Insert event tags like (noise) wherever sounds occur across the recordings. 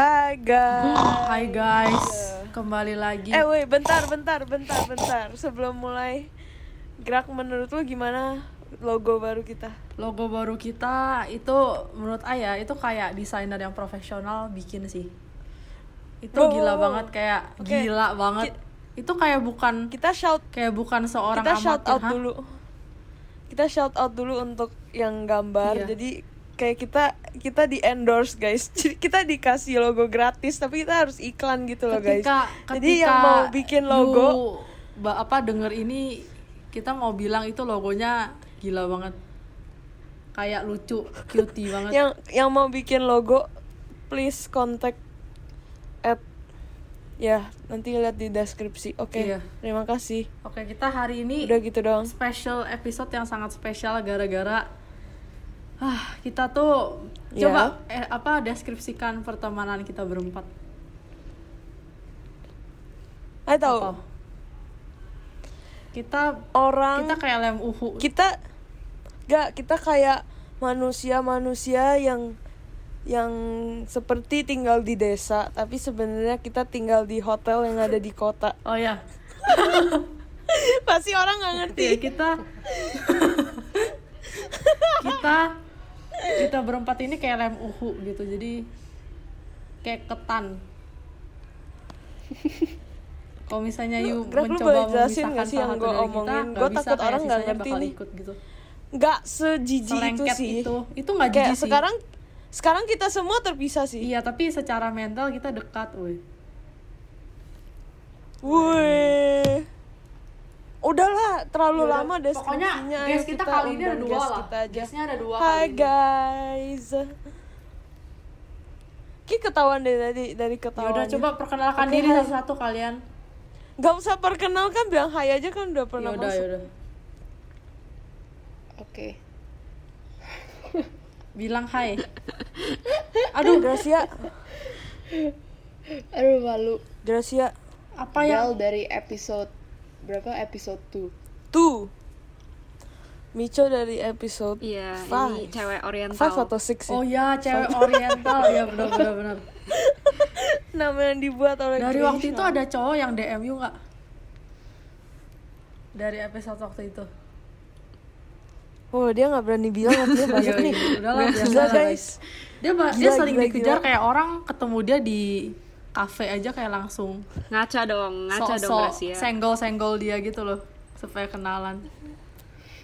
Hai guys. Hai guys, kembali lagi. Eh woi, bentar, bentar, bentar, bentar. Sebelum mulai gerak menurut lu gimana logo baru kita? Logo baru kita itu menurut Ayah itu kayak desainer yang profesional bikin sih. Itu Wow, gila banget kayak Oke, gila banget. Itu kayak bukan Kita shout kayak bukan seorang kita shout amatir, out hah? dulu. Kita shout out dulu untuk yang gambar. Iya. Jadi kayak kita kita di endorse guys. (laughs) Jadi kita dikasih logo gratis tapi kita harus iklan gitu loh guys. Ketika Jadi ketika yang mau bikin logo you, apa denger ini kita mau bilang itu logonya gila banget. Kayak lucu, cutie (laughs) banget. yang yang mau bikin logo please contact at ya nanti lihat di deskripsi oke Iya. terima kasih Oke, kita hari ini udah gitu doang special episode yang sangat spesial gara-gara ah kita tuh Ya. coba eh, apa deskripsikan pertemanan kita berempat. Ayo tahu Apa? Kita orang kita kayak lem uhu. kita gak kita kayak manusia-manusia yang yang seperti tinggal di desa tapi sebenarnya kita tinggal di hotel yang ada di kota Oh ya, (laughs) pasti orang nggak ngerti ya kita (laughs) kita kita berempat ini kayak lem uhu gitu. Jadi kayak ketan. Kalau misalnya you Greg, lu mencoba boleh jelasin nggak sih yang kita, omongin? bisa, takut orang nggak ngerti nih. ikut gitu. nggak sejijik itu sih itu itu nggak jijik sih sekarang sekarang kita semua terpisah sih iya tapi secara mental kita dekat woi Wih. Udahlah, terlalu Yaudah, lama deskripsinya. pokoknya guys kita kali ini ada dua lah Kita aja. guestnya ada dua Hai kali ini. guys. Ki ketahuan dari tadi dari ya ketahuan. udah coba perkenalkan Oke, diri satu-satu kalian Gak usah perkenalkan bilang hai aja kan udah ya pernah udah ya masuk. udah Oke. bilang hai (laughs) aduh Gracia, Aduh malu. Gracia. apa ya dari episode berapa? Episode 2. Tuh. Mico dari episode Iya, Five. ini cewek oriental. five atau six ya? oh ya cewek oriental ya benar benar benar (laughs) Nama yang dibuat oleh dari Gracia. waktu itu ada cowok yang DM you nggak dari episode waktu itu Oh dia nggak berani bilang nanti (laughs) banyak Iya, nih. iya, udahlah, biasa Gila lah, guys. dia ba- dia Gila, sering gila, dikejar gila. kayak orang ketemu dia di kafe aja kayak langsung Ngaca dong, ngaca dong sok-sok Gracia. senggol-senggol dia gitu loh supaya kenalan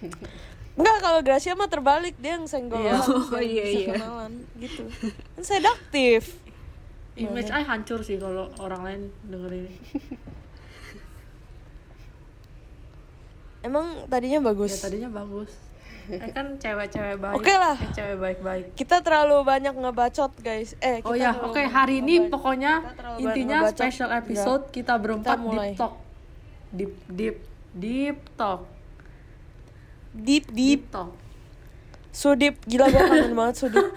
(laughs) Enggak kalau Gracia mah terbalik dia yang senggol Iya. Oh, iya, iya. kenalan gitu. Kan sedaktif. image I hancur sih kalau orang lain denger ini Emang tadinya ya bagus. tadinya bagus kan cewek-cewek baik Oke lah. eh, cewek baik-baik Kita terlalu banyak ngebacot guys. Eh, oh kita ya terlalu oke banyak hari ini pokoknya intinya ngebacot. special episode kita berempat Kita mulai. deep talk deep deep deep talk deep deep deep talk sudip gila gue kangen banget sudip. (laughs)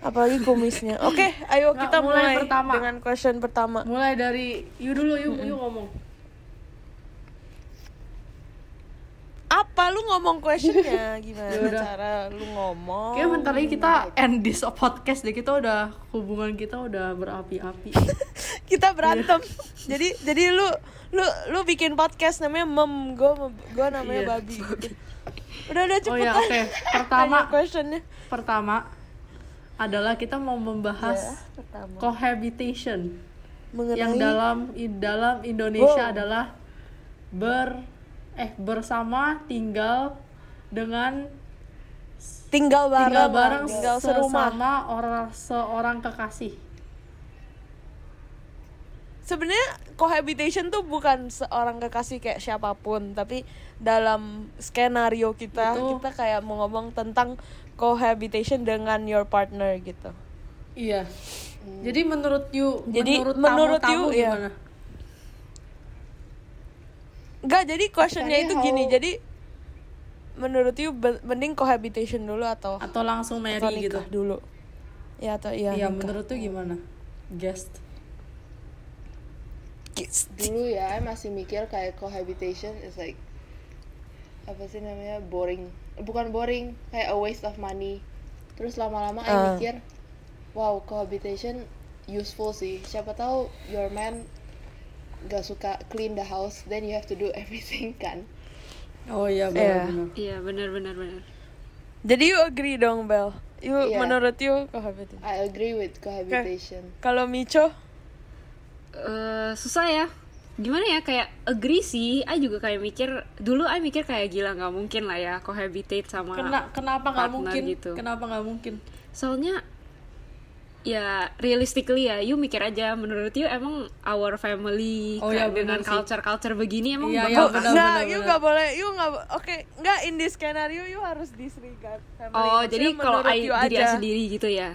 Apalagi kumisnya. Oke, ayo Nggak, kita mulai mulai, pertama. dengan question pertama. mulai dari you dulu you you ngomong Apa lu ngomong questionnya gimana Yaudah. cara lu ngomong? Kayaknya bentar lagi kita end this podcast deh kita udah hubungan kita udah berapi-api (laughs) kita berantem. jadi jadi lu lu lu bikin podcast namanya mem gue gue namanya Iya. babi. Udah udah oh cepet ya ah. oke pertama questionnya. pertama adalah kita mau membahas Ya, pertama. cohabitation Mengenai yang dalam dalam Indonesia Wow. adalah ber eh bersama tinggal dengan tinggal bareng, tinggal bareng tinggal serumah. sesama orang seorang kekasih. Sebenarnya cohabitation tuh bukan seorang kekasih kayak siapa pun, tapi dalam skenario kita Itu- kita kayak mau ngomong tentang cohabitation dengan your partner gitu. Iya. Jadi menurut you, Jadi, menurut, menurut tamu-tamu you, iya. gimana? Enggak, jadi questionnya itu how- gini. Jadi menurut you mending cohabitation dulu atau Atau langsung marry atau gitu? dulu? Ya atau iya Iya, menurut you gimana? Guest. Kiss. Dulu ya, I masih mikir kayak cohabitation is like apa sih namanya boring. Bukan boring, kayak a waste of money. Terus lama-lama I Ah. mikir, wow cohabitation useful sih siapa tahu your man gak suka clean the house then you have to do (laughs) everything kan oh iya Iya. benar-benar Iya benar benar benar. Jadi you agree dong Bel? You Iya. menurut you cohabitation? I agree with cohabitation Kalau Micho? Eh, susah ya. Gimana ya kayak agree sih. I juga kayak mikir dulu I mikir kayak gila nggak mungkin lah ya cohabitate sama Kena, kenapa nggak mungkin gitu. kenapa nggak mungkin soalnya ya realistically ya you mikir aja menurut you emang our family Oh, kayak iya, dengan sih. culture culture begini emang Iya, bakal iya, benar, enggak, benar, you nggak boleh, you nggak, oke, nggak in this scenario you harus disregard family. oh Maksudnya jadi kalau menurut I you diri aja. sendiri gitu ya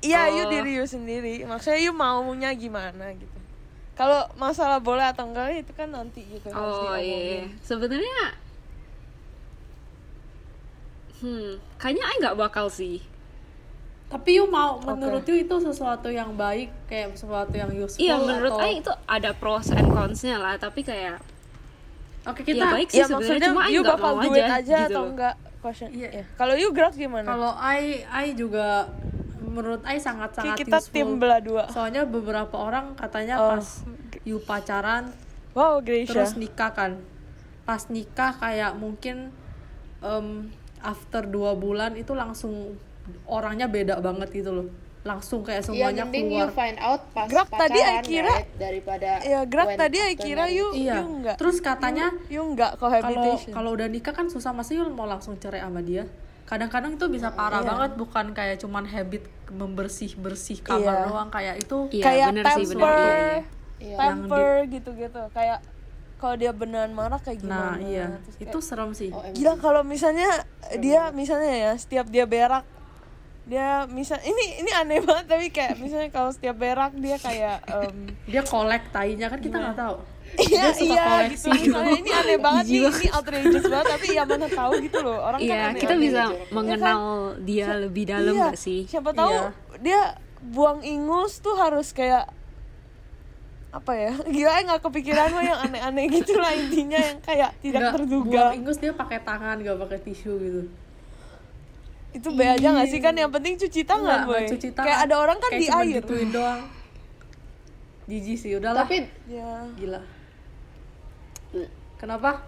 Iya, you Oh. diri you sendiri. Maksudnya you maunya gimana gitu. Kalau masalah boleh atau enggak itu kan nanti gitu harus oh iya diomongin. sebenarnya hmm kayaknya I nggak bakal sih tapi you mau menurut you itu sesuatu yang baik kayak sesuatu yang useful iya menurut atau I itu ada pros and consnya lah tapi kayak oke ya kita baik sih Ya sebenarnya maksudnya cuma you bakal mau do it aja, aja gitu atau enggak question. Iya. Iya. Kalau you gerak gimana? kalau I I juga menurut I sangat sangat kita tim belah dua. soalnya beberapa orang katanya Oh. pas you pacaran Wow, Gracia. terus nikah kan pas nikah kayak mungkin em, after dua bulan itu langsung orangnya beda banget gitu loh langsung kayak ya semuanya mending keluar you find out pas Gerak pacaran tadi I kira- right? daripada Ya, gerak tadi I kira you iya you enggak. terus katanya you enggak kalau cohabitation. kalau udah nikah kan susah masih you mau langsung cerai sama dia kadang-kadang itu bisa parah Iya. banget bukan kayak cuman habit membersih bersih kamar Iya. doang kayak itu Iya, kayak bener temper, sih, bener, iya, iya. Iya. temper gitu-gitu. Kayak kalau dia beneran marah kayak nah gimana? iya Terus kayak- itu serem sih OMG. Gila kalau misalnya dia misalnya ya setiap dia berak dia misal ini ini aneh banget tapi kayak misalnya kalau setiap berak dia kayak em, dia kolek tainya kan kita nggak tahu. Iya dia suka iya koleksi. gitu. Misalnya ini aneh banget nih ini outrageous banget tapi ya mana tahu gitu loh. Orang kan Iya, aneh kita aneh bisa gitu. mengenal dia lebih dalam iya, gak sih? siapa tahu Iya. dia buang ingus tuh harus kayak apa ya (laughs) gila ya nggak kepikiran mah yang aneh-aneh gitu lah intinya yang kayak tidak Nggak, terduga. buang ingus dia pakai tangan gak pakai tisu gitu itu be aja nggak sih? Kan yang penting cuci tangan boy. cuci tangan. kayak ada orang kan Kayak di air. gituin doang. Jijik sih udahlah. Tapi ya. Gila. Kenapa?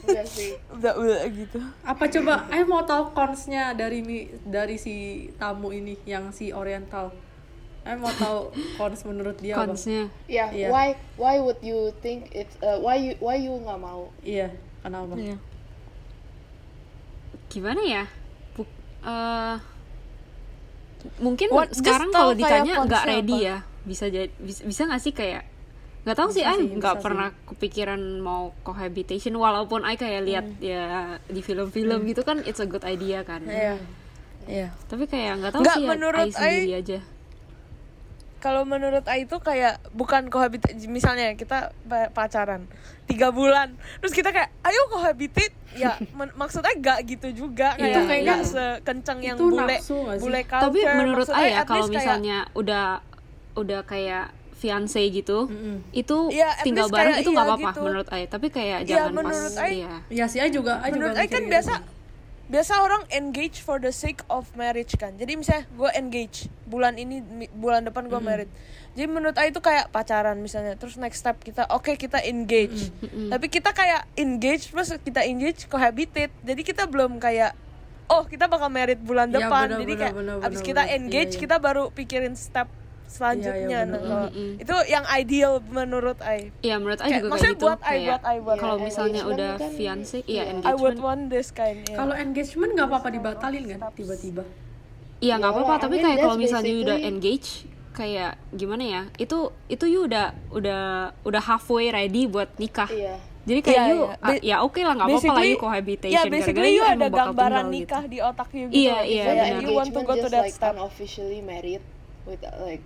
Enggak sih. (laughs) Udah udah gitu. Apa coba? Ayo mau tahu consnya dari mi- dari si tamu ini yang si oriental. Ayo mau tahu cons menurut dia apa? Consnya. ya Iya. why why would you think it's uh, why you why you nggak mau? Iya kenapa? Iya. Gimana ya? Eh, mungkin What- sekarang kalau ditanya nggak ready apa. ya. Bisa jadi bisa, bisa nggak sih kayak nggak tahu sih, Bisa I sih, nggak pernah kepikiran mau cohabitation walaupun I kayak lihat ya di film-film gitu kan it's a good idea kan. Iya. Iya. Tapi kayak nggak tahu Nggak, sih ya, menurut I sendiri I- aja. Kalau menurut A itu kayak bukan cohabitate misalnya kita pa- pacaran tiga bulan terus kita kayak ayo cohabitate ya (laughs) men- maksudnya gak gitu juga kayak Iya, kayak iya. nggak sekencang yang Itu bule bule culture Tapi menurut I ya kalau kayak- misalnya udah udah kayak fiance gitu, Mm-mm. itu Iya, at tinggal bareng kayak itu nggak iya apa-apa gitu. menurut I. Tapi kayak Iya, jangan pas menurut I- iya. ya sih I juga menurut juga kan biasa gitu. biasa orang engage for the sake of marriage kan jadi misalnya gue engage bulan ini bulan depan gue married jadi menurut I itu kayak pacaran misalnya terus next step kita oke kita engage tapi kita kayak engage terus kita engage cohabitate jadi kita belum kayak oh kita bakal married bulan Iya, depan benar, jadi benar, kayak benar, abis benar, kita engage Iya, iya. kita baru pikirin step Iya, iya, selanjutnya. Nah, kalau- Mm-mm. itu yang ideal menurut I Iya menurut I Kayak, juga maksudnya kayak gitu. buat I, kayak buat I, buat kalau misalnya Engagement udah kan, fiance, iya iya. I would engagement. want this kind ya. kalau engagement nggak apa-apa dibatalin kan tiba-tiba Iya nggak Ya, apa-apa, I tapi mean, kayak kalau misalnya you udah basically- engage, kayak gimana ya? Itu itu you udah udah udah halfway ready buat nikah. iya Jadi kayak Iya, you iya. ah, Ba- ya oke lah nggak apa-apa lah Basically- you cohabitation. Ya, gara-gara basically you ada gambaran tinggal nikah gitu. di otak you gitu. Iya, loh. iya, Kayak benar. you want to go to that like step. unofficially married with like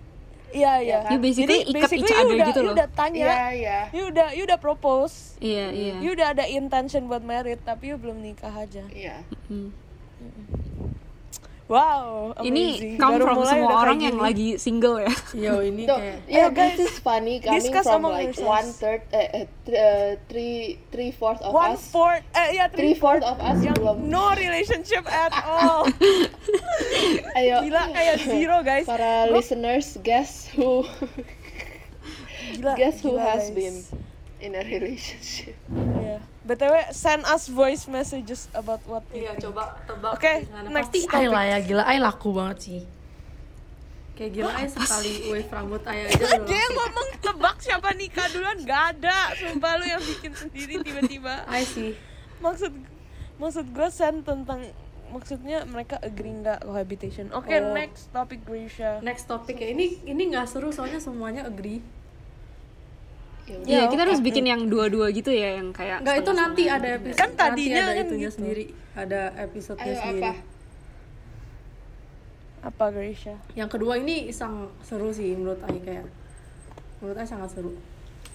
Iya, iya. kan? You basically Jadi ikat basically you other udah, gitu you loh. udah tanya, iya iya you udah you udah propose, Iya iya. you udah ada intention buat married tapi you belum nikah aja. iya Hmm. Wow, Ini amazing. come Baru from mulai semua orang yang gini. lagi single ya. Yo ini So, kayak yeah, guys, this is funny coming discuss from like yourselves. one third, uh, uh, th- uh, three three fourth of one us, fourth, eh ya three fourth of us yang belum. no relationship at (laughs) all. Ayo, Gila kayak zero guys. para Gua- listeners, guess who Gila, guess who gila, has guys. been in a relationship? Iya. BTW send us voice messages about what you Iya think. coba tebak Oke, gimana. next Pasti topic. Ai lah ya gila Ai laku banget sih Kayak gila Ai sekali wave rambut Ai aja udah Dia ngomong tebak siapa nikah duluan gak ada. Sumpah lu yang bikin sendiri tiba-tiba. Ai sih Maksud maksud gue send tentang maksudnya mereka agree nggak cohabitation. Oke, Oh. next topic Grisha. Next topik ya Ini ini nggak seru soalnya semuanya agree. Iya, Ya, kita harus bikin yang dua-dua gitu ya, yang kayak Nggak itu nanti ada episode Kan tadinya nanti ada kan itunya gitu. sendiri. Ada episode-nya Ayo sendiri. apa? Apa Grisha? Yang kedua ini sang seru sih menurut Ai kayak Menurut Ai sangat seru.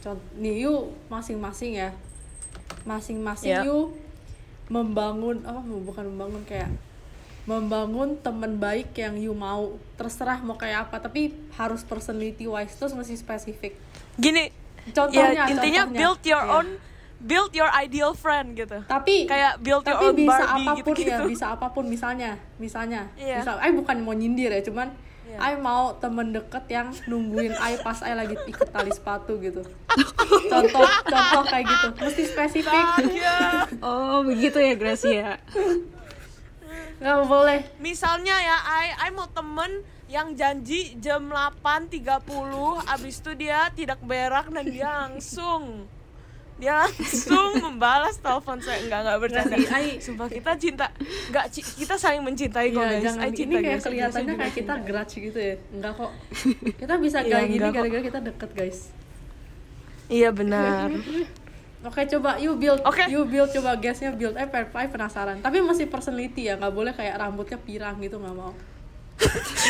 Contoh, nih yuk masing-masing ya. Masing-masing Ya. yuk membangun apa bukan membangun kayak membangun teman baik yang you mau. Terserah mau kayak apa tapi harus personality wise terus mesti spesifik. Gini, contohnya ya intinya contohnya. build your Iya. own build your ideal friend gitu. tapi Kayak build your tapi own bisa Barbie apa pun gitu-gitu. ya bisa apa pun misalnya misalnya Iya. misal I bukan mau nyindir ya cuman. I mau temen deket yang nungguin I pas I lagi ikut tali sepatu gitu (laughs) contoh contoh kayak gitu mesti spesifik Iya. Oh, begitu ya Gracia. nggak boleh Misalnya ya, I I mau temen yang janji jam 8.30 abis itu dia tidak berak dan dia langsung dia langsung (laughs) membalas telepon saya enggak enggak bercanda Nggak sih, I- sumpah kita cinta enggak kita saling mencintai kok Iya, guys jangan I ini cinta kayak guys. kelihatannya Gracia kayak kita grudge gitu ya enggak kok (laughs) kita bisa Iya, kayak gini gara-gara kita deket guys iya benar (laughs) Oke coba you build, Oke. you build coba guessnya build. Eh, I penasaran. Tapi masih personality ya, nggak boleh kayak rambutnya pirang gitu nggak mau. Lu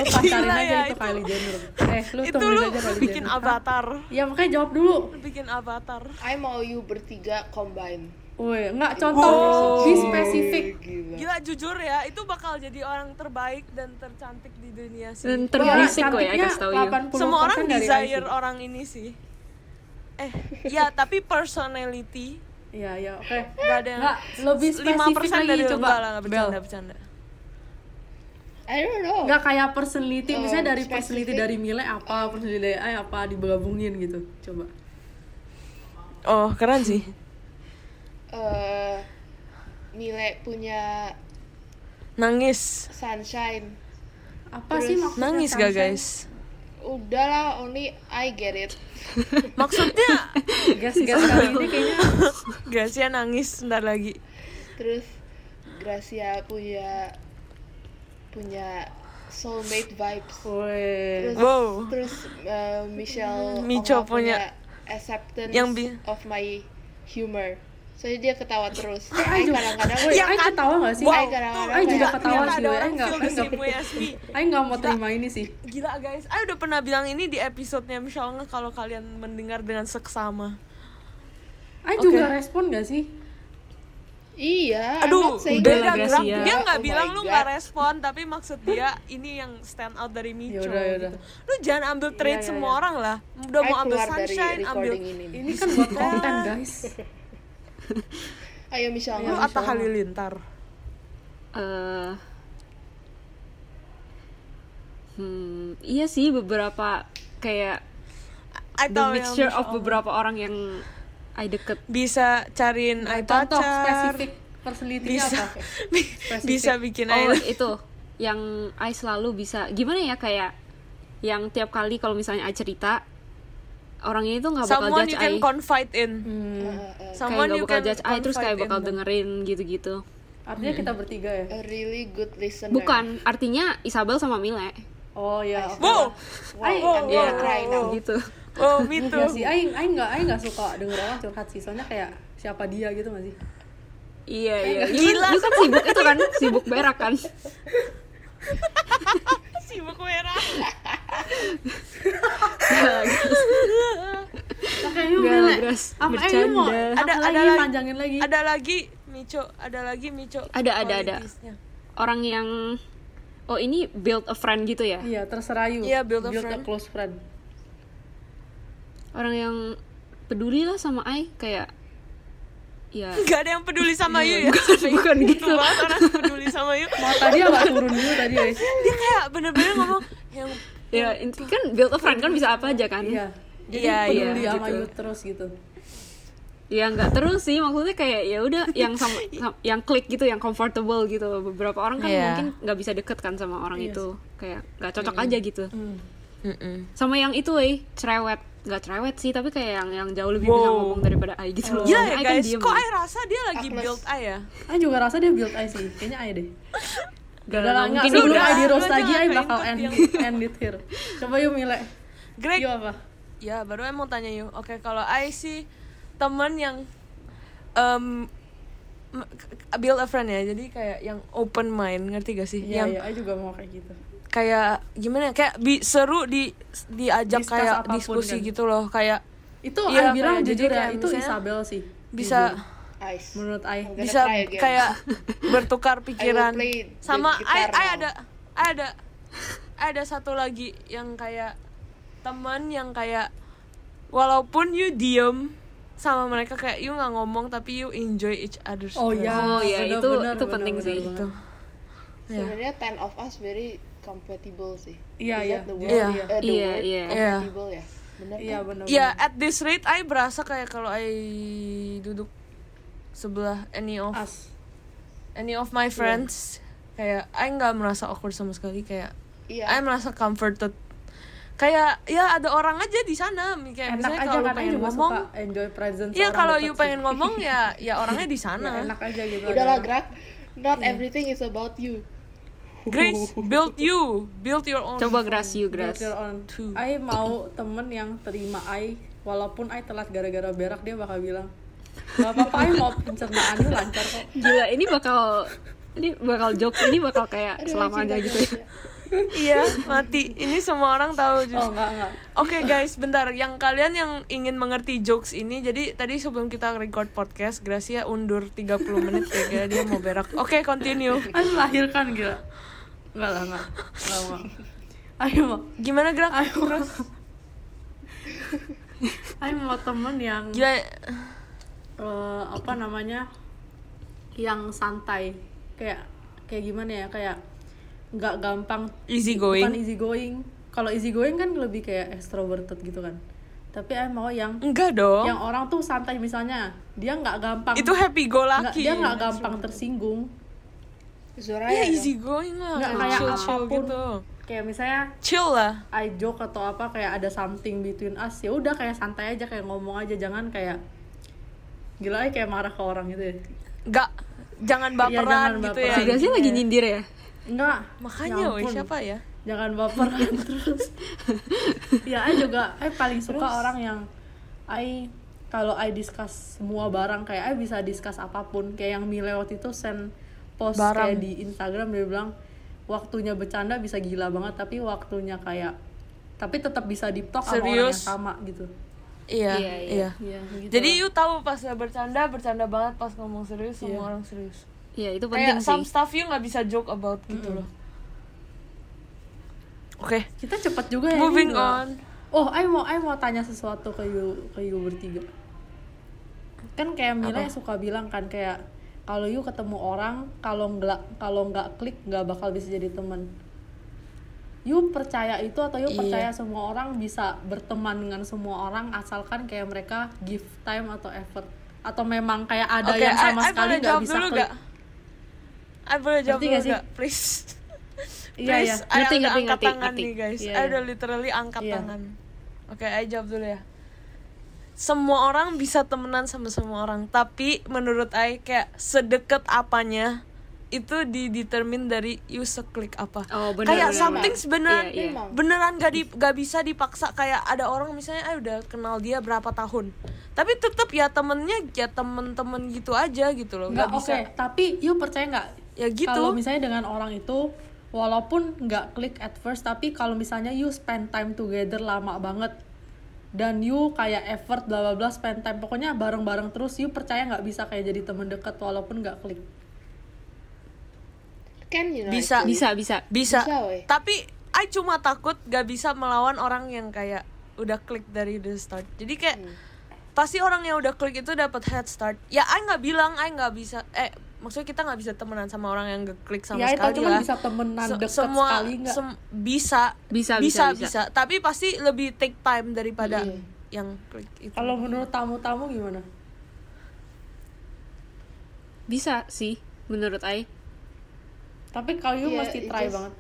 (laughs) pacarin Gila aja ya, itu, itu- Kylie (laughs) Jenner. Eh, lu itu temenin lu aja Kylie bikin Jenner. avatar Ya makanya jawab dulu. Lu bikin avatar I mau you bertiga combine. Woi, nggak contoh Wow. be spesifik. Gila. gila jujur ya itu bakal jadi orang terbaik dan tercantik di dunia sih Dan terberisik kok ya, kasih you. 80% semua orang desire IC. orang ini sih eh ya tapi personality Iya, iya, oke. Gak ada yang Nggak, lebih spesifik lagi dari coba. enggak lah bercanda Bel. bercanda I don't know. Nggak kayak personality, Oh, misalnya dari spesifik. personality dari Mile apa, personality dari I apa digabungin gitu. Coba. oh keren sih Eh, Mile punya nangis sunshine. Apa Terus sih maksudnya nangis gak sunshine? guys Udahlah, only I get it. (laughs) maksudnya Gas-gas kali ini kayaknya (laughs) Gracia nangis bentar lagi Terus Gracia punya punya soulmate vibes. Woi. Terus Wow. terus eh, Michelle Micho Oma punya- acceptance yang bi- of my humor. Soalnya dia ketawa terus. Juga- kadang-kadang Ai kan? ketawa gak sih? Wow, tuh, kadang-kadang Ai juga kayak- ketawa sih, ada Ai orang nggak- feel Ai the nggak- same way as me. Ai nggak mau terima ini sih. Gila guys, aku udah pernah bilang ini di episodenya Michelle kalau kalian mendengar dengan seksama. Ai Oke. juga respon gak sih? Iya. I'm Aduh, not saying udah beda gerak. Gracia. Dia nggak Oh bilang lu nggak respon, tapi maksud dia ini yang stand out dari Micho. Yaudah, yaudah. Gitu. Lu jangan ambil trade Iya, iya, semua iya. orang lah. Udah I mau ambil sunshine, ambil ini. Ini kan buat konten guys. Ayo Michelle. lu Atta Michelle. Halilintar. eh hmm, iya sih beberapa kayak I the yang mixture of beberapa orang yang I deket bisa cariin I Contoh pacar. spesifik personality Bisa apa? (laughs) bisa bikin oh I itu yang I selalu bisa gimana ya kayak yang tiap kali kalau misalnya I cerita orangnya itu nggak bakal someone judge you can I confide in. Uh, uh, kayak Someone nggak you bakal can judge I terus kayak bakal in. dengerin gitu-gitu Artinya kita bertiga ya? a really good listener. bukan artinya Isabel sama Mile Oh iya. oke. Wow, Wow, I'm Iya, gonna cry now. gitu oh (laughs) me too. Iya sih, Aing, Aing nggak, Aing nggak suka denger orang curhat sih, soalnya kayak siapa dia gitu nggak sih? iya iya Gila, Lu kan sibuk itu kan sibuk berak kan (laughs) Sibuk. Apa Aing lu mau? Bercanda. Ada, Ada- lagi, ada lagi. panjangin lagi. Ada lagi Mico, ada lagi Mico. Ada, ada, ada. qualities-nya. orang yang oh ini build a friend gitu ya iya terserah you Iya, build a friend. close friend orang yang peduli lah sama I kayak ya. Gak ada yang peduli sama you ya? bukan bukan gitu Itu banget orang yang peduli sama you mau tadi agak turun dulu tadi ya Dia kayak bener-bener ngomong yang ya inti kan build a friend kan bisa apa aja kan? Iya. Jadi Iya, iya, peduli sama gitu. you terus gitu. Ya nggak terus sih. Maksudnya kayak ya udah yang sama, sam- yang klik gitu yang comfortable gitu beberapa orang kan Iya. mungkin nggak bisa deket kan sama orang itu. kayak nggak cocok aja gitu. Hmm. Mm-mm. sama yang itu eh cerewet nggak cerewet sih tapi kayak yang yang jauh lebih bisa Wow. ngomong daripada I gitu loh Gila Soalnya ya I kan guys, kok ya. I rasa dia lagi Agnes. build I ya? I juga rasa dia build I sih kayaknya I deh (laughs) Gak Udah lah, mungkin nggak, sebelum udah. I di roast lagi, jangan I ke bakal end, end it here Coba yuk Mile Greg, You apa? ya baru mau tanya you. Oke, kalau I sih temen yang um, build a friend ya, jadi kayak yang open mind, ngerti gak sih? Iya, yang I juga mau kayak gitu kayak gimana ya? Kayak bi- seru di diajak Discuss kayak apa pun diskusi kan. gitu loh, kayak Itu Iya, I bilang jujur ya, kayak itu Isabel sih bisa Ice. Menurut (laughs) I bisa kayak bertukar pikiran sama I, I ada I ada I ada satu lagi yang kayak teman yang kayak walaupun you diem sama mereka kayak you nggak ngomong tapi you enjoy each other's Oh presence. ya, Oh, iya, bener, itu- bener, itu bener, penting bener sih. Gitu. Ya. Sebenarnya ten of us very compatible sih. Iya, iya. word? Iya. Iya, word iya. compatible ya. Bener Iya kan? benar. Ya at this rate I berasa kayak kalau I duduk sebelah any of As. any of my friends kayak I nggak merasa awkward sama sekali kayak Iya. I merasa comforted kayak ya ada orang aja di sana kayak Enak misalnya aja kalau lu kan pengen juga ngomong suka enjoy presence iya orang kalau you sih. pengen ngomong ya (laughs) ya orangnya di Ya, sana enak aja gitu. Udahlah Grak. Not Iya. everything is about you. Grace (laughs) build you build your own coba grass you Build grass your own. Two. I mau temen yang terima I walaupun I telat gara-gara berak dia bakal bilang Gak apa-apa, I mau pencernaannya lancar kok gila ini bakal ini bakal joke ini bakal kayak Aduh, selama cinta aja gitu ya. Iya mati. Ini semua orang tahu Oh enggak, enggak. Oke guys, bentar. Yang kalian yang ingin mengerti jokes ini, jadi tadi sebelum kita record podcast, Gracia undur 30 menit ya, dia mau berak. Oke, continue. (laughs) I melahirkan gila Enggak lah, Enggak. Mau Ayo mau Gimana gerak? Ayo Terus? (laughs) I mau temen yang Gila, eh, apa namanya yang santai. Kayak kayak gimana ya? Kayak nggak gampang easy bukan going. easy going kalau easy going kan lebih kayak extroverted gitu kan tapi I mau yang Enggak dong. yang orang tuh santai misalnya dia nggak gampang Itu happy go nggak- lucky. dia nggak gampang tersinggung Zora Iya ya. easy going lah. Nggak kayak chill chill apa pun. gitu. kayak misalnya Chill lah. I joke atau apa kayak ada something between us ya udah kayak santai aja kayak ngomong aja jangan kayak gila aja kayak marah ke orang gitu ya Enggak jangan Iya, baperan jangan gitu baperan. ya. si Gracia lagi nyindir ya enggak Makanya, ya woi, siapa ya? jangan baperan (laughs) terus ya I juga I paling suka orang yang I kalau I discuss semua barang kayak I bisa discuss apa pun kayak yang Mile waktu itu send post Barang. kayak di Instagram dia bilang waktunya bercanda bisa gila banget tapi waktunya kayak tapi tetap bisa deep talk sama orang yang Serius? sama gitu Iya, Iya, iya. iya. Iya, gitu Jadi you tahu pas bercanda, bercanda banget pas ngomong serius, semua Iya. orang serius. Ya itu penting Kayak sih some stuff you nggak bisa joke about gitu loh. Oke, kita cepat juga ya moving ini on. Oh, I mau I mau tanya sesuatu ke you ke you bertiga. Kan kayak Mila yang suka bilang kan kayak kalau you ketemu orang kalau nggak kalau nggak klik nggak bakal bisa jadi teman. You percaya itu atau you Iya. percaya semua orang bisa berteman dengan semua orang asalkan kayak mereka give time atau effort atau memang kayak ada Oke, yang sama I sekali nggak jawab bisa dulu klik. gak? I boleh jawab dulu nggak sih? gak? Please. (laughs) Iya, Please, iya. Ngerti, udah ngerti, angkat ngerti, tangan ngerti. nih guys. Iya, I iya. udah literally angkat Iya. tangan. Oke, I jawab dulu ya. Semua orang bisa temenan sama semua orang, tapi menurut I kayak sedekat apanya itu didetermine dari you seklik apa. Oh, bener, kayak bener, something beneran Iya, iya. Memang. beneran gak di gak bisa dipaksa kayak ada orang misalnya ah udah kenal dia berapa tahun tapi tetap ya temennya ya temen-temen gitu aja gitu loh nggak oke bisa tapi you percaya nggak ya gitu kalau misalnya dengan orang itu walaupun nggak klik at first tapi kalau misalnya you spend time together lama banget dan you kayak effort bla bla bla spend time pokoknya bareng bareng terus you percaya nggak bisa kayak jadi temen deket walaupun nggak klik can you know Bisa. bisa bisa bisa, Bisa, weh. tapi I cuma takut gak bisa melawan orang yang kayak udah klik dari the start jadi kayak Hmm. pasti orang yang udah klik itu dapat head start ya I nggak bilang I nggak bisa eh maksudnya kita nggak bisa temenan sama orang yang gak klik sama ya itu sekali cuma lah. bisa temenan Se- deket semua sekali nggak? sem- bisa. Bisa, bisa bisa, bisa. bisa. tapi pasti lebih take time daripada Iya. yang klik itu. Kalau menurut tamu-tamu gimana? Bisa sih menurut Ai. Tapi kalau you Iya, mesti try just- banget.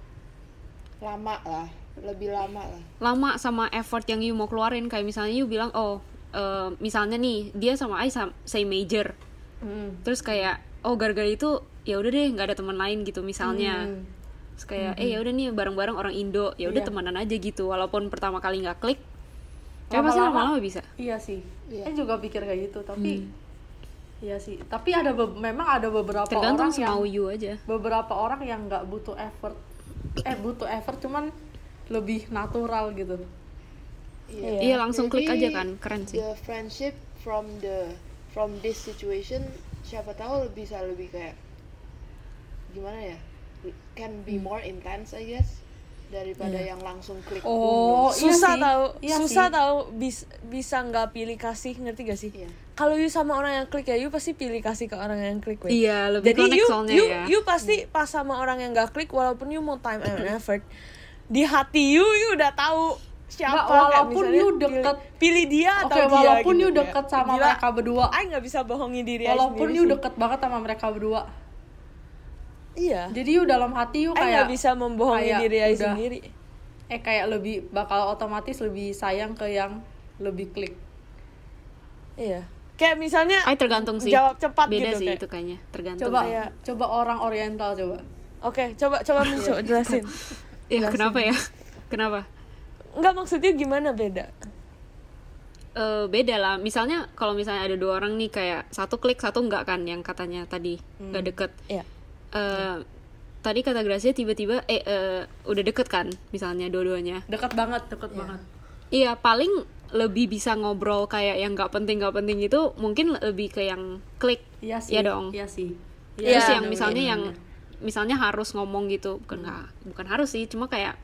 Lama lah lebih lama lah. Lama sama effort yang you mau keluarin. Kayak misalnya you bilang oh eh, misalnya nih dia sama Ai sam- same major. Hmm. terus kayak oh gara-gara itu ya udah deh nggak ada teman lain gitu misalnya. Hmm. terus kayak eh ya udah nih bareng-bareng orang Indo ya udah Iya. temenan aja gitu. Walaupun pertama kali nggak klik tapi pasti Lama-lama- bisa. iya sih. Iya. saya juga pikir kayak gitu tapi iya sih. Tapi ada be- memang ada beberapa tergantung orang yang you aja. beberapa orang yang nggak butuh effort. Eh butuh effort cuman lebih natural gitu. Iya langsung klik Jadi, aja kan. Keren sih. the friendship from the from this situation siapa tahu bisa lebih kayak gimana ya can Hmm. be more intense I guess daripada yang langsung klik Oh, iya susah sih. tahu Iya susah sih. tahu bis, bisa nggak pilih kasih ngerti gak sih Iya. kalau you sama orang yang klik ya you pasti pilih kasih ke orang yang klik weh. Iya, lebih jadi you, soalnya you, ya. you pasti pas sama orang yang gak klik walaupun you mau time and effort di hati you you udah tahu siapa? Nggak, kayak walaupun misalnya you pilih- deket- pilih, dia Oke, atau dia walaupun gitu you kayak. deket sama Gila, mereka berdua. I nggak bisa bohongi diri walaupun you sih. deket banget sama mereka berdua. Iya. Jadi you dalam hati you kayak nggak bisa membohongi kayak diri I udah- sendiri. Eh kayak lebih bakal otomatis lebih sayang ke yang lebih klik. Iya. Kayak misalnya Ai tergantung sih. jawab cepat beda gitu sih kayak. itu kayaknya tergantung coba Iya. coba orang oriental coba. Oke coba coba Mico jelasin. (laughs) Ya kenapa ya? Kenapa nggak maksudnya gimana beda? Eh, beda lah. Misalnya kalau misalnya ada dua orang nih kayak satu klik satu enggak kan yang katanya tadi nggak deket. Iya. Eh, tadi kata Gracia tiba-tiba eh eh, udah deket kan misalnya dua-duanya. Deket banget. Deket banget. Iya paling lebih bisa ngobrol kayak yang nggak penting nggak penting itu mungkin lebih ke yang klik. Iya sih. Iya dong. Iya sih. Iya, terus yang bener, misalnya yang misalnya harus ngomong gitu. Bukan nggak bukan harus sih cuma kayak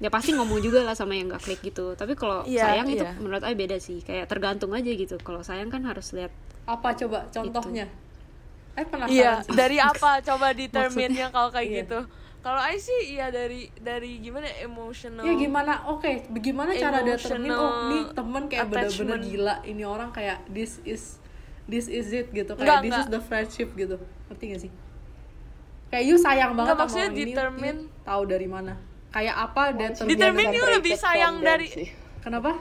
ya pasti ngomong juga lah sama yang nggak klik gitu tapi kalau Iya, sayang itu iya. menurut saya beda sih kayak tergantung aja gitu kalau sayang kan harus lihat apa coba contohnya eh penasaran Iya, sih. dari (laughs) apa coba determine-nya kalau kayak Iya. gitu. Kalau I sih iya dari dari gimana emotional. Ya gimana? Oke, bagaimana cara determine oh ini temen kayak bener-bener gila, ini orang kayak this is this is it gitu, kayak Enggak, this is enggak. the friendship gitu. Ngerti gak sih? Kayak you sayang banget Enggak, sama maksudnya orang ini, determine- you tahu dari mana? Kayak apa determine? Determine you lebih sayang dari sih. Kenapa?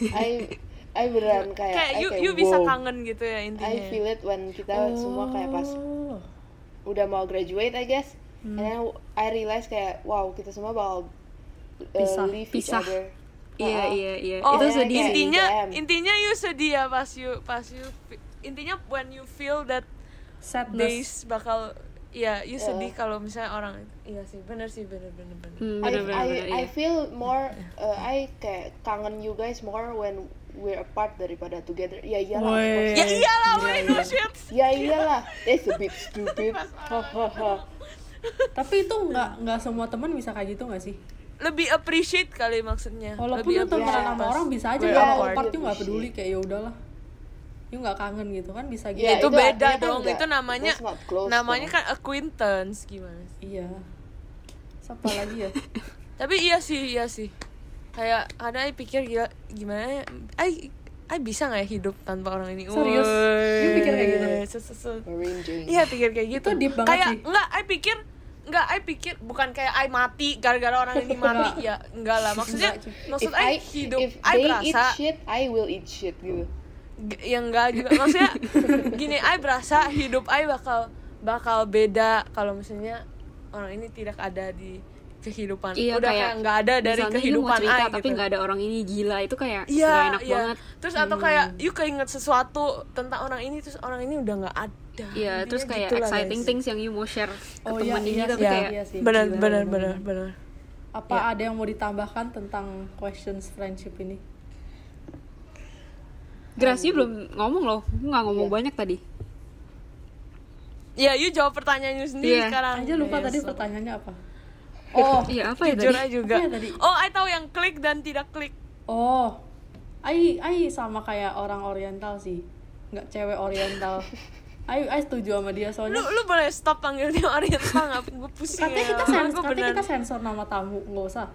I I beneran (laughs) kayak kayak I you kayak, you bisa kangen gitu ya I intinya. feel it when kita semua kayak pas Oh. udah mau graduate I guess Hmm. and then I realize kayak wow kita semua bakal uh, Pisah. leave Pisah. each other iya Uh-uh. iya iya Oh, itu iya, sedih iya. intinya intinya you sedih ya pas you pas you intinya when you feel that Sadness. days bakal Iya, you sedih kalau misalnya orang iya sih, bener sih, bener bener bener. Hmm, I, bener, bener, I, bener, I iya. feel more uh, I kayak kangen you guys more when we're apart daripada together ya iyalah. Ya iyalah, weh, no shit. ya iyalah it's a bit stupid (laughs) Hahaha. Tapi itu nggak nggak semua teman bisa kayak gitu nggak sih? Lebih appreciate kali maksudnya. Walaupun Lebih lu temenan sama orang bisa aja Yeah, kalau apart. apart you nggak peduli kayak ya udahlah. You nggak kangen gitu kan bisa gitu. Ya, itu, itu beda kan dong. nggak- itu namanya close namanya kan acquaintance gimana sih? Iya. Siapa lagi ya? (laughs) Tapi iya sih, iya sih. Kayak ada I pikir gila gimana ya? I I bisa nggak ya hidup tanpa orang ini? Serius? You pikir kayak gitu? Iya pikir kayak gitu. Itu deep banget kayak sih. enggak, I pikir enggak, I pikir bukan kayak I mati gara-gara orang ini mati ya enggak lah. Maksudnya maksud if I, I hidup if I they berasa eat shit I will eat shit gitu G- ya enggak juga maksudnya gini I berasa hidup I bakal bakal beda kalau misalnya orang ini tidak ada di kehidupan Iya udah kayak nggak ada dari kehidupan cerita, I tapi gitu. nggak ada orang ini gila itu kayak Iya, nggak enak iya. banget Terus atau kayak you keinget sesuatu tentang orang ini terus orang ini udah nggak ada. Iya, Intinya terus kayak gitu lah, exciting guys. things yang you mau share ke Oh, temen iya, ini iya tapi sih. Ya, kayak Iya sih, benar, benar, benar, benar. Apa Ya. ada yang mau ditambahkan tentang questions friendship ini? Gracia belum ngomong loh, Aku nggak ngomong Iya. banyak tadi. Ya, you jawab pertanyaannya sendiri Iya. sekarang. aja lupa Yes. tadi pertanyaannya apa oh (laughs) Iya apa ya tadi? juga. Apa ya tadi? Oh, I tahu yang klik dan tidak klik. oh ai ai sama kayak orang oriental sih nggak cewek oriental (laughs) ai ai setuju sama dia Lu soalnya lu boleh stop panggil dia (laughs) oriental nggak? Gue pusing katanya ya. kita sensor katanya kita sensor nama tamu nggak usah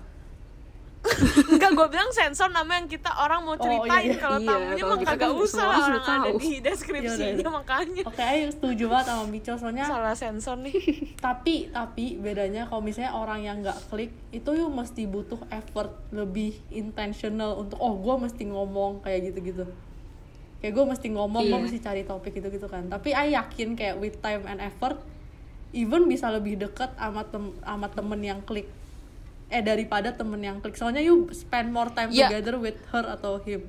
(laughs) Enggak, gue bilang sensor nama yang kita orang mau Oh, ceritain iya, iya. kalau Iya, tamunya mah kita kagak kan usah lah orang sudah ada tahu. di deskripsinya Yaudah. makanya oke ai setuju banget sama Mico soalnya salah sensor nih (laughs) tapi tapi bedanya kalau misalnya orang yang nggak klik itu yuk mesti butuh effort lebih intentional untuk oh gue mesti ngomong kayak gitu gitu kayak gue mesti ngomong gue Iya. mesti cari topik gitu gitu kan tapi I yakin kayak with time and effort even bisa lebih deket sama tem sama temen yang klik eh daripada temen yang klik soalnya you spend more time Ya. together with her atau him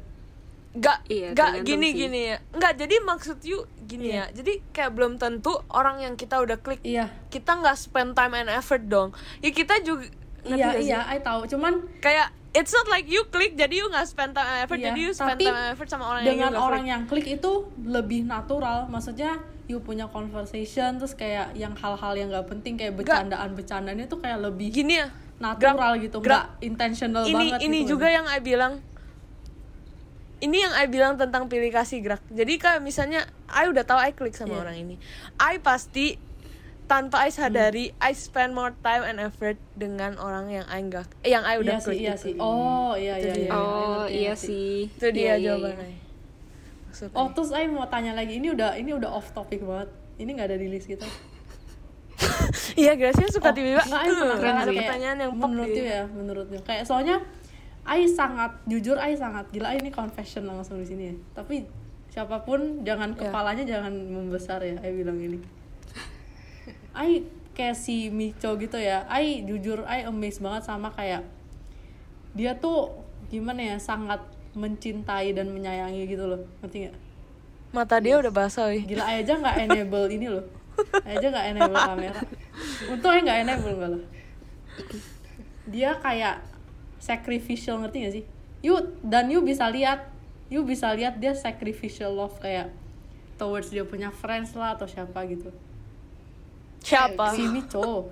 Enggak, Iya, enggak tergantung gini sih. gini ya. Enggak, jadi maksud you gini Iya. ya. Jadi kayak belum tentu orang yang kita udah klik iya kita nggak spend time and effort dong. Ya kita juga iya iya I tahu cuman Kayak it's not like you klik jadi you nggak spend time and effort Iya, jadi you spend tapi time and effort sama orang yang dengan you nggak orang klik. yang klik itu lebih natural maksudnya you punya conversation terus kayak yang hal-hal yang nggak penting kayak bercandaan bercandanya tuh kayak lebih gini ya. Natural Grab- gitu nggak intentional ini banget ini gitu juga yang I bilang ini yang I bilang tentang pilih kasih gerak jadi kayak misalnya I udah tahu I klik sama Iya. orang ini I pasti tanpa I sadari I spend more time and effort dengan orang yang I enggak eh, yang I udah iya sih klik iya itu. sih oh iya Itu iya dia. iya I Oh ngerti, iya ngerti. sih. itu dia Iya, iya, jawabannya iya. Maksudnya. oh terus saya mau tanya lagi ini udah ini udah off topic banget ini nggak ada di list kita iya Gracia suka Oh, tiba-tiba I "Hmm, penasaran ada pertanyaan yang menurut di- ya menurut you kayak soalnya I sangat jujur I sangat gila. Ini confession langsung di sini ya. Tapi siapa pun jangan Ya. kepalanya jangan membesar ya I bilang ini. (laughs) I kayak si Mico gitu ya. I jujur I amazed banget sama kayak dia tuh gimana ya sangat mencintai dan menyayangi gitu loh. Ngerti nggak? Mata dia udah basah gila aja nggak enable ini loh (laughs) aja nggak enable kamera. Untung aja nggak enable nggak loh dia kayak sacrificial ngerti gak sih? You dan you bisa lihat. You bisa lihat dia sacrificial love kayak towards dia punya friends lah atau siapa gitu. Siapa? Si Mico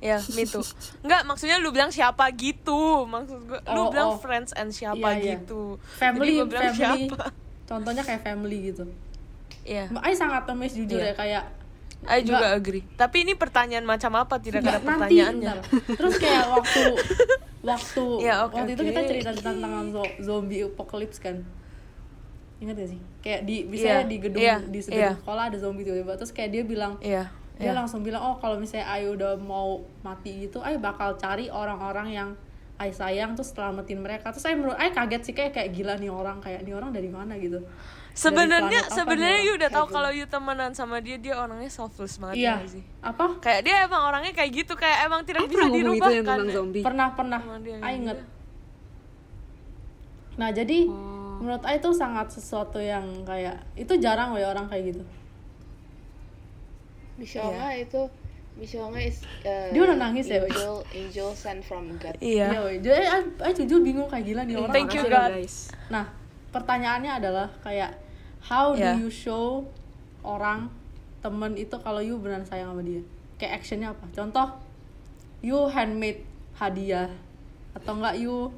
ya me too. Enggak, maksudnya lu bilang siapa gitu. Maksud gue lu Oh, bilang oh. friends and siapa Iya, iya. gitu. Family Jadi gua bilang family. siapa? Contohnya kayak family gitu. Iya, I sangat amazed jujur Iya. ya kayak I juga Nggak. agree. Tapi ini pertanyaan macam apa? Tidak ada Nggak, nanti pertanyaannya. ntar. terus kayak waktu (laughs) waktu Ya, oke, waktu itu oke. kita cerita tentang zo- zombie apocalypse kan ingat gak sih kayak di misalnya Iya, di gedung iya, di iya. sekolah ada zombie tiba-tiba terus kayak dia bilang Iya. dia iya. langsung bilang oh kalau misalnya Ayu udah mau mati gitu Ayu bakal cari orang-orang yang Ayu sayang terus selamatin mereka. Terus saya menurut Ayu kaget sih kayak kayak gila nih orang kayak nih orang dari mana gitu? Sebenarnya apa sebenarnya you udah tahu Kayak kalau you temenan sama dia dia orangnya selfless banget iya. ya sih. apa? Kayak dia emang orangnya kayak gitu kayak emang tidak I bisa pernah ngomong itu dirubah kan. pernah pernah. Yang inget gitu. nah jadi Oh. menurut Ayu itu sangat sesuatu yang kayak itu jarang loh ya orang kayak gitu. Mishonga itu Mishonga is uh, Dia udah nangis ya, Wei? angel angel sent from God. Iya. Iya, woi. Jadi Ayu jujur bingung kayak gila nih orang. Thank you God. guys. Nah, pertanyaannya adalah kayak how Yeah. do you show orang temen itu kalau you beneran sayang sama dia? Kayak actionnya apa? Contoh, you handmade hadiah atau enggak you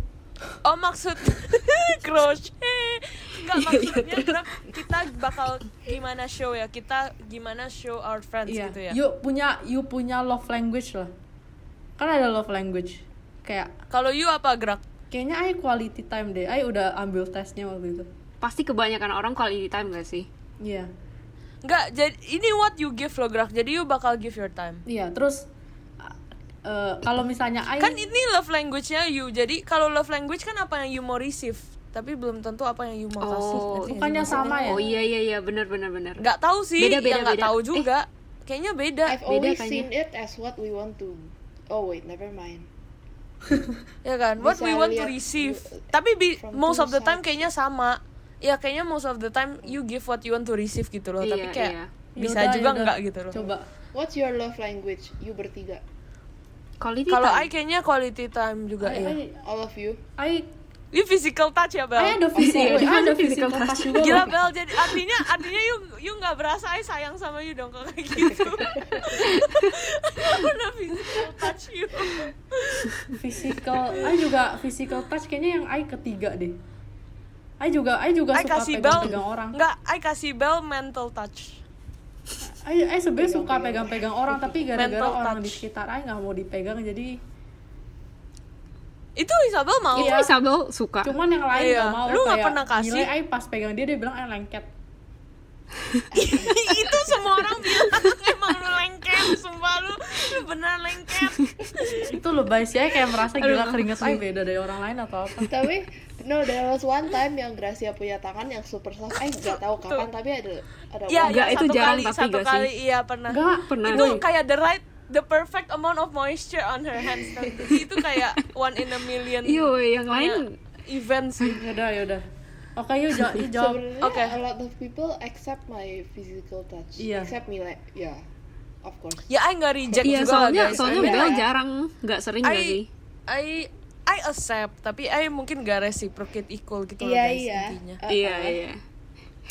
Oh maksud (laughs) crochet Enggak Iya, maksudnya Grab, kita bakal gimana show ya Kita gimana show our friends iya, gitu ya you punya you punya love language lah. Kan ada love language. Kayak Kalau you apa gerak? kayaknya Ayu quality time deh. Ayu udah ambil tesnya waktu itu. Pasti kebanyakan orang quality time gak sih? Iya. Enggak, jadi ini what you give lo gerak Jadi you bakal give your time Iya, terus uh, kalau misalnya Ayu Kan ini love language-nya you Jadi kalau love language kan apa yang you mau receive Tapi belum tentu apa yang you mau kasih Oh, ngerti nggak sih bukannya sama ya? Oh iya iya iya benar benar benar. Nggak tahu sih Beda, beda, Ya nggak beda. tahu juga Kayaknya beda I've Beda always kayaknya. seen it as what we want to. Oh wait, never mind. (laughs) Ya kan, what Bisa we want to receive. you- Tapi bi- from most of the time sides. kayaknya sama. Ya kayaknya most of the time you give what you want to receive gitu loh. Tapi Iya, kayak iya. bisa Yaudah, juga yaudah. enggak gitu loh. Coba. What's your love language? You bertiga, Quality Kalau time. I kayaknya quality time juga Ai, ya. ai, all of you. ai You physical touch ya Bel? Ay ada physical, Iya, ada physical physical touch. touch juga. Gila. Bel, jadi artinya artinya you you nggak berasa I sayang sama you dong kalau kayak gitu. (laughs) I wanna physical touch you. Physical, ay juga physical touch kayaknya yang ay ketiga deh. Ay juga, ay juga I suka kasih Bel, pegang-pegang orang. nggak, I kasih Bel mental touch. Ay, ay sebenarnya suka pegang-pegang orang tapi gara-gara orang touch. di sekitar ay nggak mau dipegang jadi Itu Isabel mau. Itu Isabel suka. cuman yang lain Iya. nggak mau Lu nggak pernah kasih? nilai ay pas pegang dia dia bilang ay lengket. (laughs) itu semua orang bilang (laughs) sumpah lu, lu benar lengket. (laughs) Itu lebay sih ay kayak merasa gila keringet ay beda dari orang lain atau apa. (laughs) tapi no there was one time yang Gracia punya tangan yang super soft eh nggak tahu kapan tapi ada ada Iya, Enggak, iya, itu satu jarang kali, tapi satu kali iya pernah. Enggak, Pernah. Itu kayak the right the perfect amount of moisture on her hands. itu kayak one in a million Iyo, yang lain event sih. Yaudah, yaudah. Oke, yuk, ja- yuk jawab. sebenarnya Oke. a lot of people accept my physical touch Iya. except me like ya of course Ya, I nggak reject Iya, juga soalnya lah, guys. soalnya I mean, Bel I- jarang, nggak sering nggak I, sih? I I accept, tapi I mungkin gak reciprocate equal gitu loh iya guys iya intinya. Uh-uh. Iya, iya.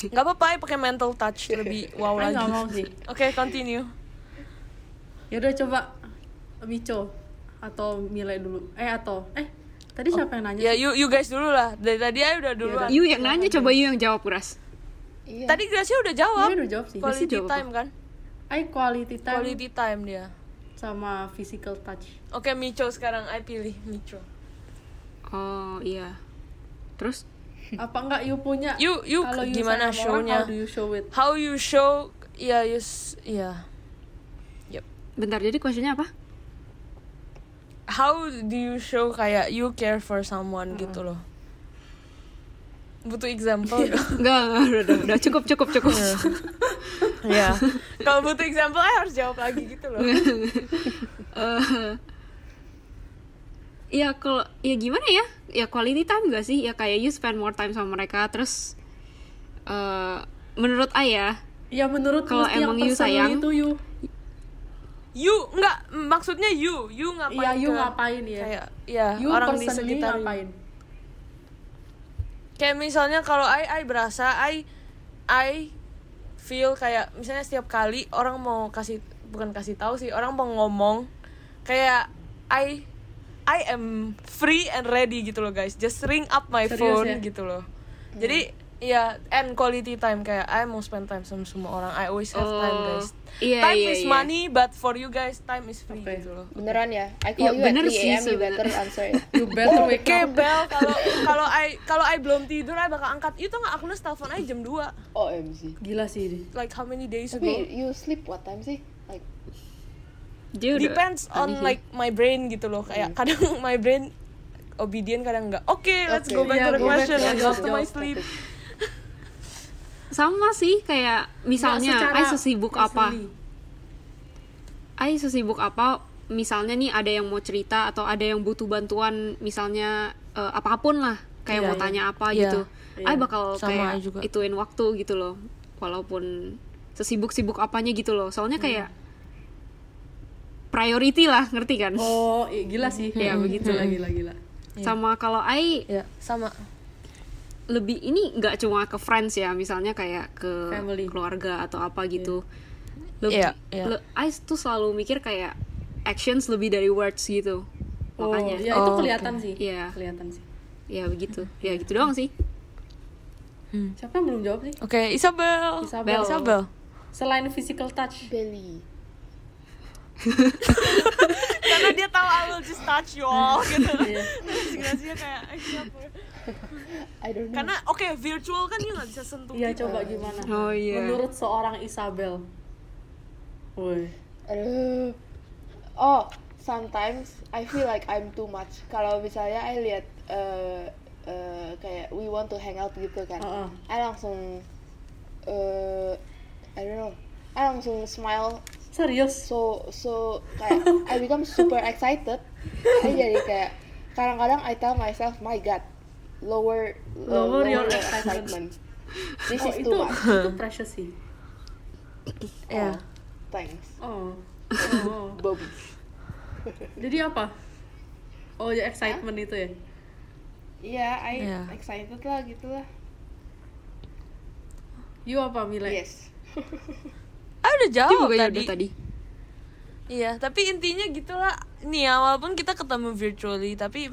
Gak apa-apa, I pakai mental touch lebih (laughs) wow lagi. nggak. (laughs) Oke, continue. Yaudah coba Mico atau Mile dulu. Eh atau eh tadi siapa yang nanya? Ya, you you guys dulu lah. Dari tadi I udah duluan. Yu yang nanya, coba Yu yang jawab, Ras. iya Tadi Gracia udah jawab. Dia udah jawab sih. Quality jawab apa? time kan? I quality time Quality time dia. sama physical touch. Oke, Micho sekarang I pilih Micho. Oh, iya. Terus? Apa enggak you punya? You- you kalau you gimana show-nya? How do you show it? How you show ya you s- ya. Yep. Bentar, jadi questionnya apa? How do you show kayak you care for someone gitu loh? Butuh example nggak? Enggak, udah, udah, udah, cukup, cukup, cukup. Ya. (laughs) Kalau butuh example I harus jawab lagi gitu loh. (laughs) Eh, ya kalau ya gimana ya ya quality time gak sih ya kayak you spend more time sama mereka terus eh menurut ayah Ya menurut Kalau emang you sayang, itu you. You enggak maksudnya you, you ngapain Iya you ke- ngapain ya? Kayak ya You orang di sekitar you. ngapain? Kayak misalnya kalau I I berasa I I feel kayak misalnya setiap kali orang mau kasih bukan kasih tahu sih, orang mau ngomong kayak I I am free and ready gitu loh guys. Just ring up my Serius phone ya? gitu loh. Jadi ya and quality time kayak I mau spend time sama semua orang. I always have time Oh, guys. iya, time iya, is iya. money but for you guys time is free Oke. gitu loh. beneran ya I Ya, call you at bener 3 sih am you better answer ya You better wake up. Bel, kalau (laughs) kalau I kalau I belum tidur I bakal angkat. Itu nggak aku telepon aja jam 2 OMG Gila sih ini. Like how many days ago? tapi you sleep what time sih like dia udah Depends on aneh like my brain gitu loh. Kayak kadang (laughs) my brain obedient kadang enggak. Oke, let's Oke. go back Iya, to the question. ya, Let's jawab, go to my sleep. Sama sih kayak misalnya secara sesibuk apa ay sesibuk apa misalnya nih ada yang mau cerita atau ada yang butuh bantuan misalnya eh, apa pun lah kayak Iya, mau iya. tanya apa Iya. gitu Iya. ay bakal Sama kayak Ai juga. ituin waktu gitu loh walaupun sesibuk-sibuk apanya gitu loh soalnya kayak priority lah ngerti kan Oh, iya, gila sih. Iya, begitu. Gila, gila, gila. sama kalau ay Ya, sama. Lebih ini nggak cuma ke friends ya misalnya kayak ke Family. keluarga atau apa gitu lebih Iya, iya. le- I tuh selalu mikir kayak actions lebih dari words gitu Oh, makanya ya itu Oh, kelihatan sih. Iya. Kelihatan sih. ya begitu ya gitu doang sih Siapa yang belum jawab sih? Oke, Isabel. Isabel. Isabel. Selain physical touch. belly (laughs) Karena dia tahu I will just touch you all gitu. (laughs) Iya. Terus kayak "Eh, siapa ya?" (laughs) I don't know Karena oke, virtual kan dia nggak bisa sentuh Iya, coba gimana? Oh, iya. Menurut seorang Isabel. Woi. Aduh. Oh, sometimes I feel like I'm too much. Kalau misalnya I lihat eh eh, kayak we want to hang out gitu kan, Heeh. I langsung eh I don't know, I langsung smile Serius? so so kayak I become super (laughs) excited. I jadi kayak kadang-kadang I tell myself, my God, lower uh, Lower your excitement. This oh, is itu too much. itu precious sih. Iya. Thanks, Oh. (laughs) Oh. Bobby. Jadi apa? Oh, ya excitement itu ya. Iya, I Iya. excited lah gitu lah. You apa Mila? Yes. Ah udah jawab ya tadi. udah tadi. Iya, tapi intinya gitulah. Nih ya, walaupun kita ketemu virtually, tapi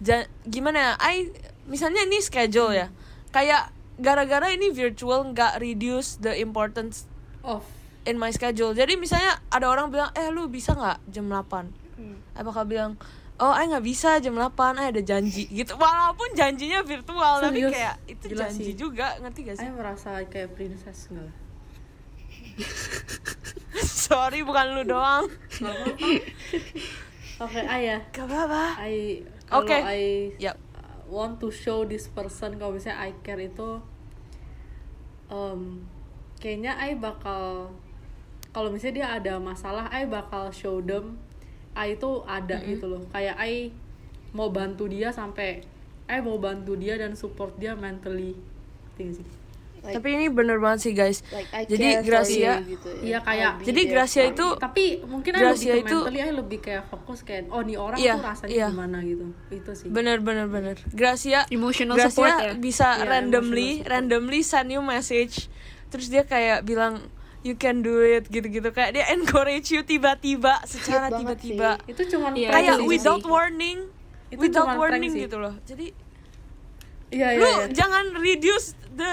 ja- gimana ya? I misalnya ini schedule ya. Kayak gara-gara ini virtual nggak reduce the importance Off. in my schedule. Jadi misalnya ada orang bilang, "Eh, lu bisa nggak jam 8?" Hmm. I bakal bilang, "Oh, I nggak bisa jam 8, I ada janji." gitu. Walaupun janjinya virtual, tapi Serius? kayak itu Gila janji sih. juga, ngerti gak sih? Saya merasa kayak princess enggak? (laughs) Sorry, bukan lu doang. Oke, I ya. Gak apa-apa. I kalau Oke. I Yap. want to show this person kalau misalnya I care itu um, kayaknya I bakal kalau misalnya dia ada masalah I bakal show them I itu ada gitu loh kayak I mau bantu dia sampai I mau bantu dia dan support dia mentally tinggi sih Like, Tapi ini bener banget sih, guys. like I Jadi Gracia- you gitu ya. Iya, kayak- Jadi Gracia itu tapi mungkin Gracia lebih itu- mentally lebih kayak fokus kayak oh nih orang Iya, tuh rasanya iya. gimana gitu itu sih Bener bener bener. Gracia Emotional Gracia support ya? bisa Iya, randomly randomly send you message. Terus dia kayak bilang you can do it gitu-gitu kayak dia encourage you tiba-tiba secara tiba-tiba. itu cuman Iya, Kayak itu sih. without warning. Itu without warning sih. gitu loh. Jadi iya iya lu iya. jangan reduce the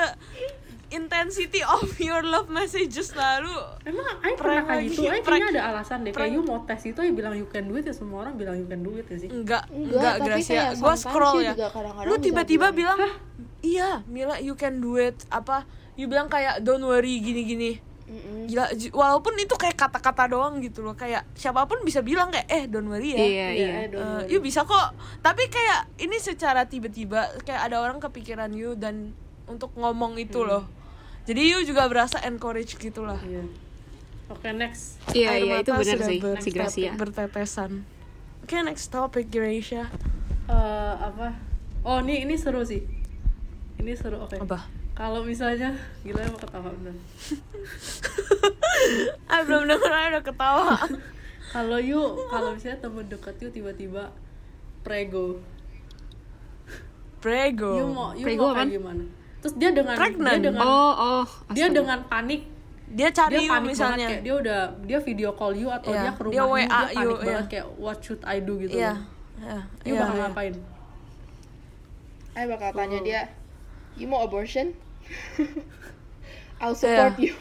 intensity of your love messages lah lu. Emang Prank pernah kayak gitu, prank. kayaknya ada alasan deh. Kayak you mau tes itu, Ay bilang you can do it ya semua orang bilang you can do it ya sih Enggak, Enggak, enggak, tapi Gracia. sometimes scroll ya. juga kadang-kadang Lu tiba-tiba bilang, "Iya, Mila, you can do it." Apa? You bilang kayak don't worry gini-gini. Mm-mm. Gila, walaupun itu kayak kata-kata doang gitu loh. Kayak siapa pun bisa bilang kayak, "Eh, don't worry ya." Iya, Iya, iya. I don't Eh, you bisa kok. Tapi kayak ini secara tiba-tiba kayak ada orang kepikiran you dan untuk ngomong itu Hmm. loh. Jadi you juga berasa encourage gitu lah. Iya Oke next Iya, Air iya itu mata benar sudah sih ber- si Gracia. bertetesan. Oke, next topic Gracia. Eh, Apa Oh ini, ini seru sih Ini seru, oke Apa? Kalau misalnya Gila emang ketawa bener (laughs) Ah, belum denger aja udah ketawa. (laughs) Kalau you Kalau misalnya temen deket you tiba-tiba Prego Prego. You mau, you Prego mau kayak gimana Terus dia dengan Pregnant. Dia dengan Oh, oh. Dia dengan panik Dia cari dia you panik misalnya. banget kayak dia udah dia video call you atau Iya, dia ke rumah dia WA dia panik you, banget iya. kayak what should I do gitu Iya. loh. Iya. you iya, bakal iya. ngapain I bakal tanya dia, you mau abortion? (laughs) I'll support Iya. you.